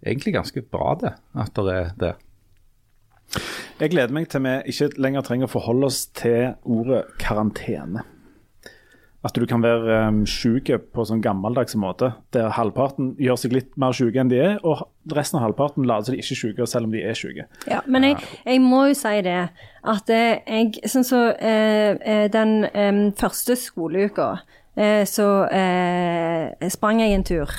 egentlig ganske bra, det. At det er det. Jeg gleder meg til vi ikke lenger trenger å forholde oss til ordet karantene. At du kan være um, syk på sånn gammeldags måte, der halvparten gjør seg litt mer syke enn de er, og resten av halvparten later som de ikke er syke, selv om de er syke. Ja, men jeg, jeg må jo si det, at eh, jeg Sånn så eh, eh, den eh, første skoleuka, eh, så eh, sprang jeg en tur.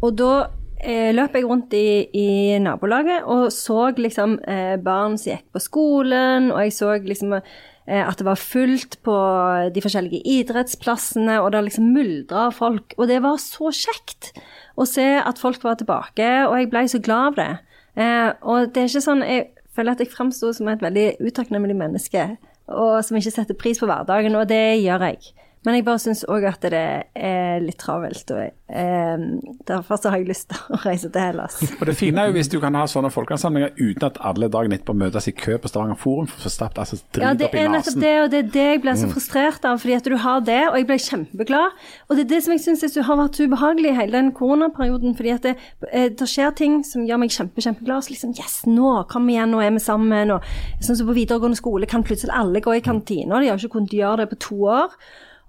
Og da løp jeg rundt i, i nabolaget og så liksom barn som gikk på skolen, og jeg så liksom at det var fullt på de forskjellige idrettsplassene, og det liksom myldra av folk. Og det var så kjekt å se at folk var tilbake, og jeg ble så glad av det. Eh, og det er ikke sånn Jeg føler at jeg framsto som et veldig utakknemlig menneske, og som ikke setter pris på hverdagen, og det gjør jeg. Men jeg bare syns òg at det er litt travelt, og eh, derfor så har jeg lyst til å reise til Hellas. Og Det fine er jo hvis du kan ha sånne folkeansamlinger uten at alle dagen etterpå møtes i kø på Stavanger Forum for å få stappet altså, drit Ja, det opp i er nettopp det, og det er det jeg ble så frustrert av. Fordi at du har det, og jeg ble kjempeglad. Og det er det som jeg syns har vært ubehagelig i hele den koronaperioden. Fordi at det, eh, det skjer ting som gjør meg kjempe, kjempeglad. Så liksom yes, nå kom igjen, nå er vi sammen. Og sånn som på videregående skole kan plutselig alle gå i kantina. De har ikke kunnet gjøre det på to år.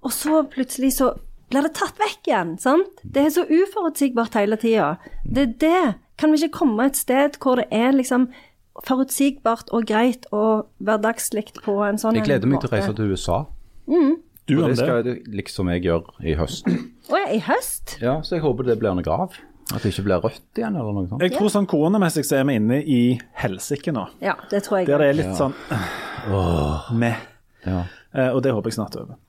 Og så plutselig så blir det tatt vekk igjen. sant? Det er så uforutsigbart hele tida. Det er det. Kan vi ikke komme et sted hvor det er liksom forutsigbart og greit og hverdagslig på en sånn Jeg gleder meg til å reise til USA. Du Og det skal jeg liksom jeg gjøre i høst. Å ja, i høst? Ja, Så jeg håper det blir noe av. At det ikke blir rødt igjen eller noe sånt. Jeg tror sånn koronamessig så er vi inne i helsike nå. Ja, det tror jeg. Der det er litt sånn med. Ja. Uh, og det håper jeg snart er over.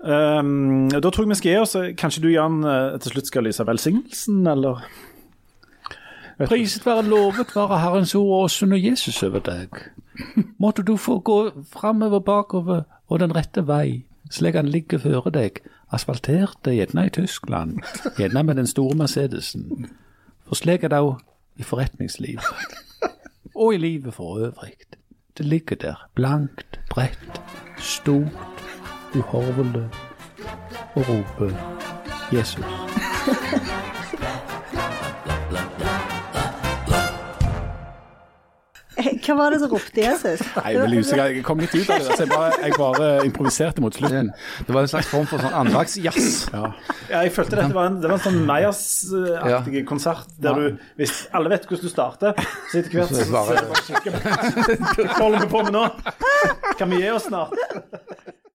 Um, da tror jeg vi skal gi oss. Kanskje du, Jan, eh, til slutt skal lyse velsignelsen, eller? Priset være lovet være Herrens ord og sunn og Jesus over deg. Måtte du få gå framover, bakover og den rette vei, slik han ligger føre deg, asfalterte gjerne i Tyskland, gjerne med den store Mercedesen. For slik er det òg i forretningsliv, og i livet for øvrig. Det ligger der, blankt, bredt, stort, du har vel horvelet og roper 'Jesus'. Hva var det som ropte Jesus? Nei, Jeg ble jeg kom litt ut av det. Jeg, bare, jeg bare improviserte mot slutten. Det var en slags form for sånn andagsjazz. Ja. ja. jeg følte dette var en, det var en sånn Meyers-aktig ja. konsert, der du Hvis alle vet hvordan du starter, så etter hvert så, så bare, Hva holder vi på med nå? Kan vi gi oss snart?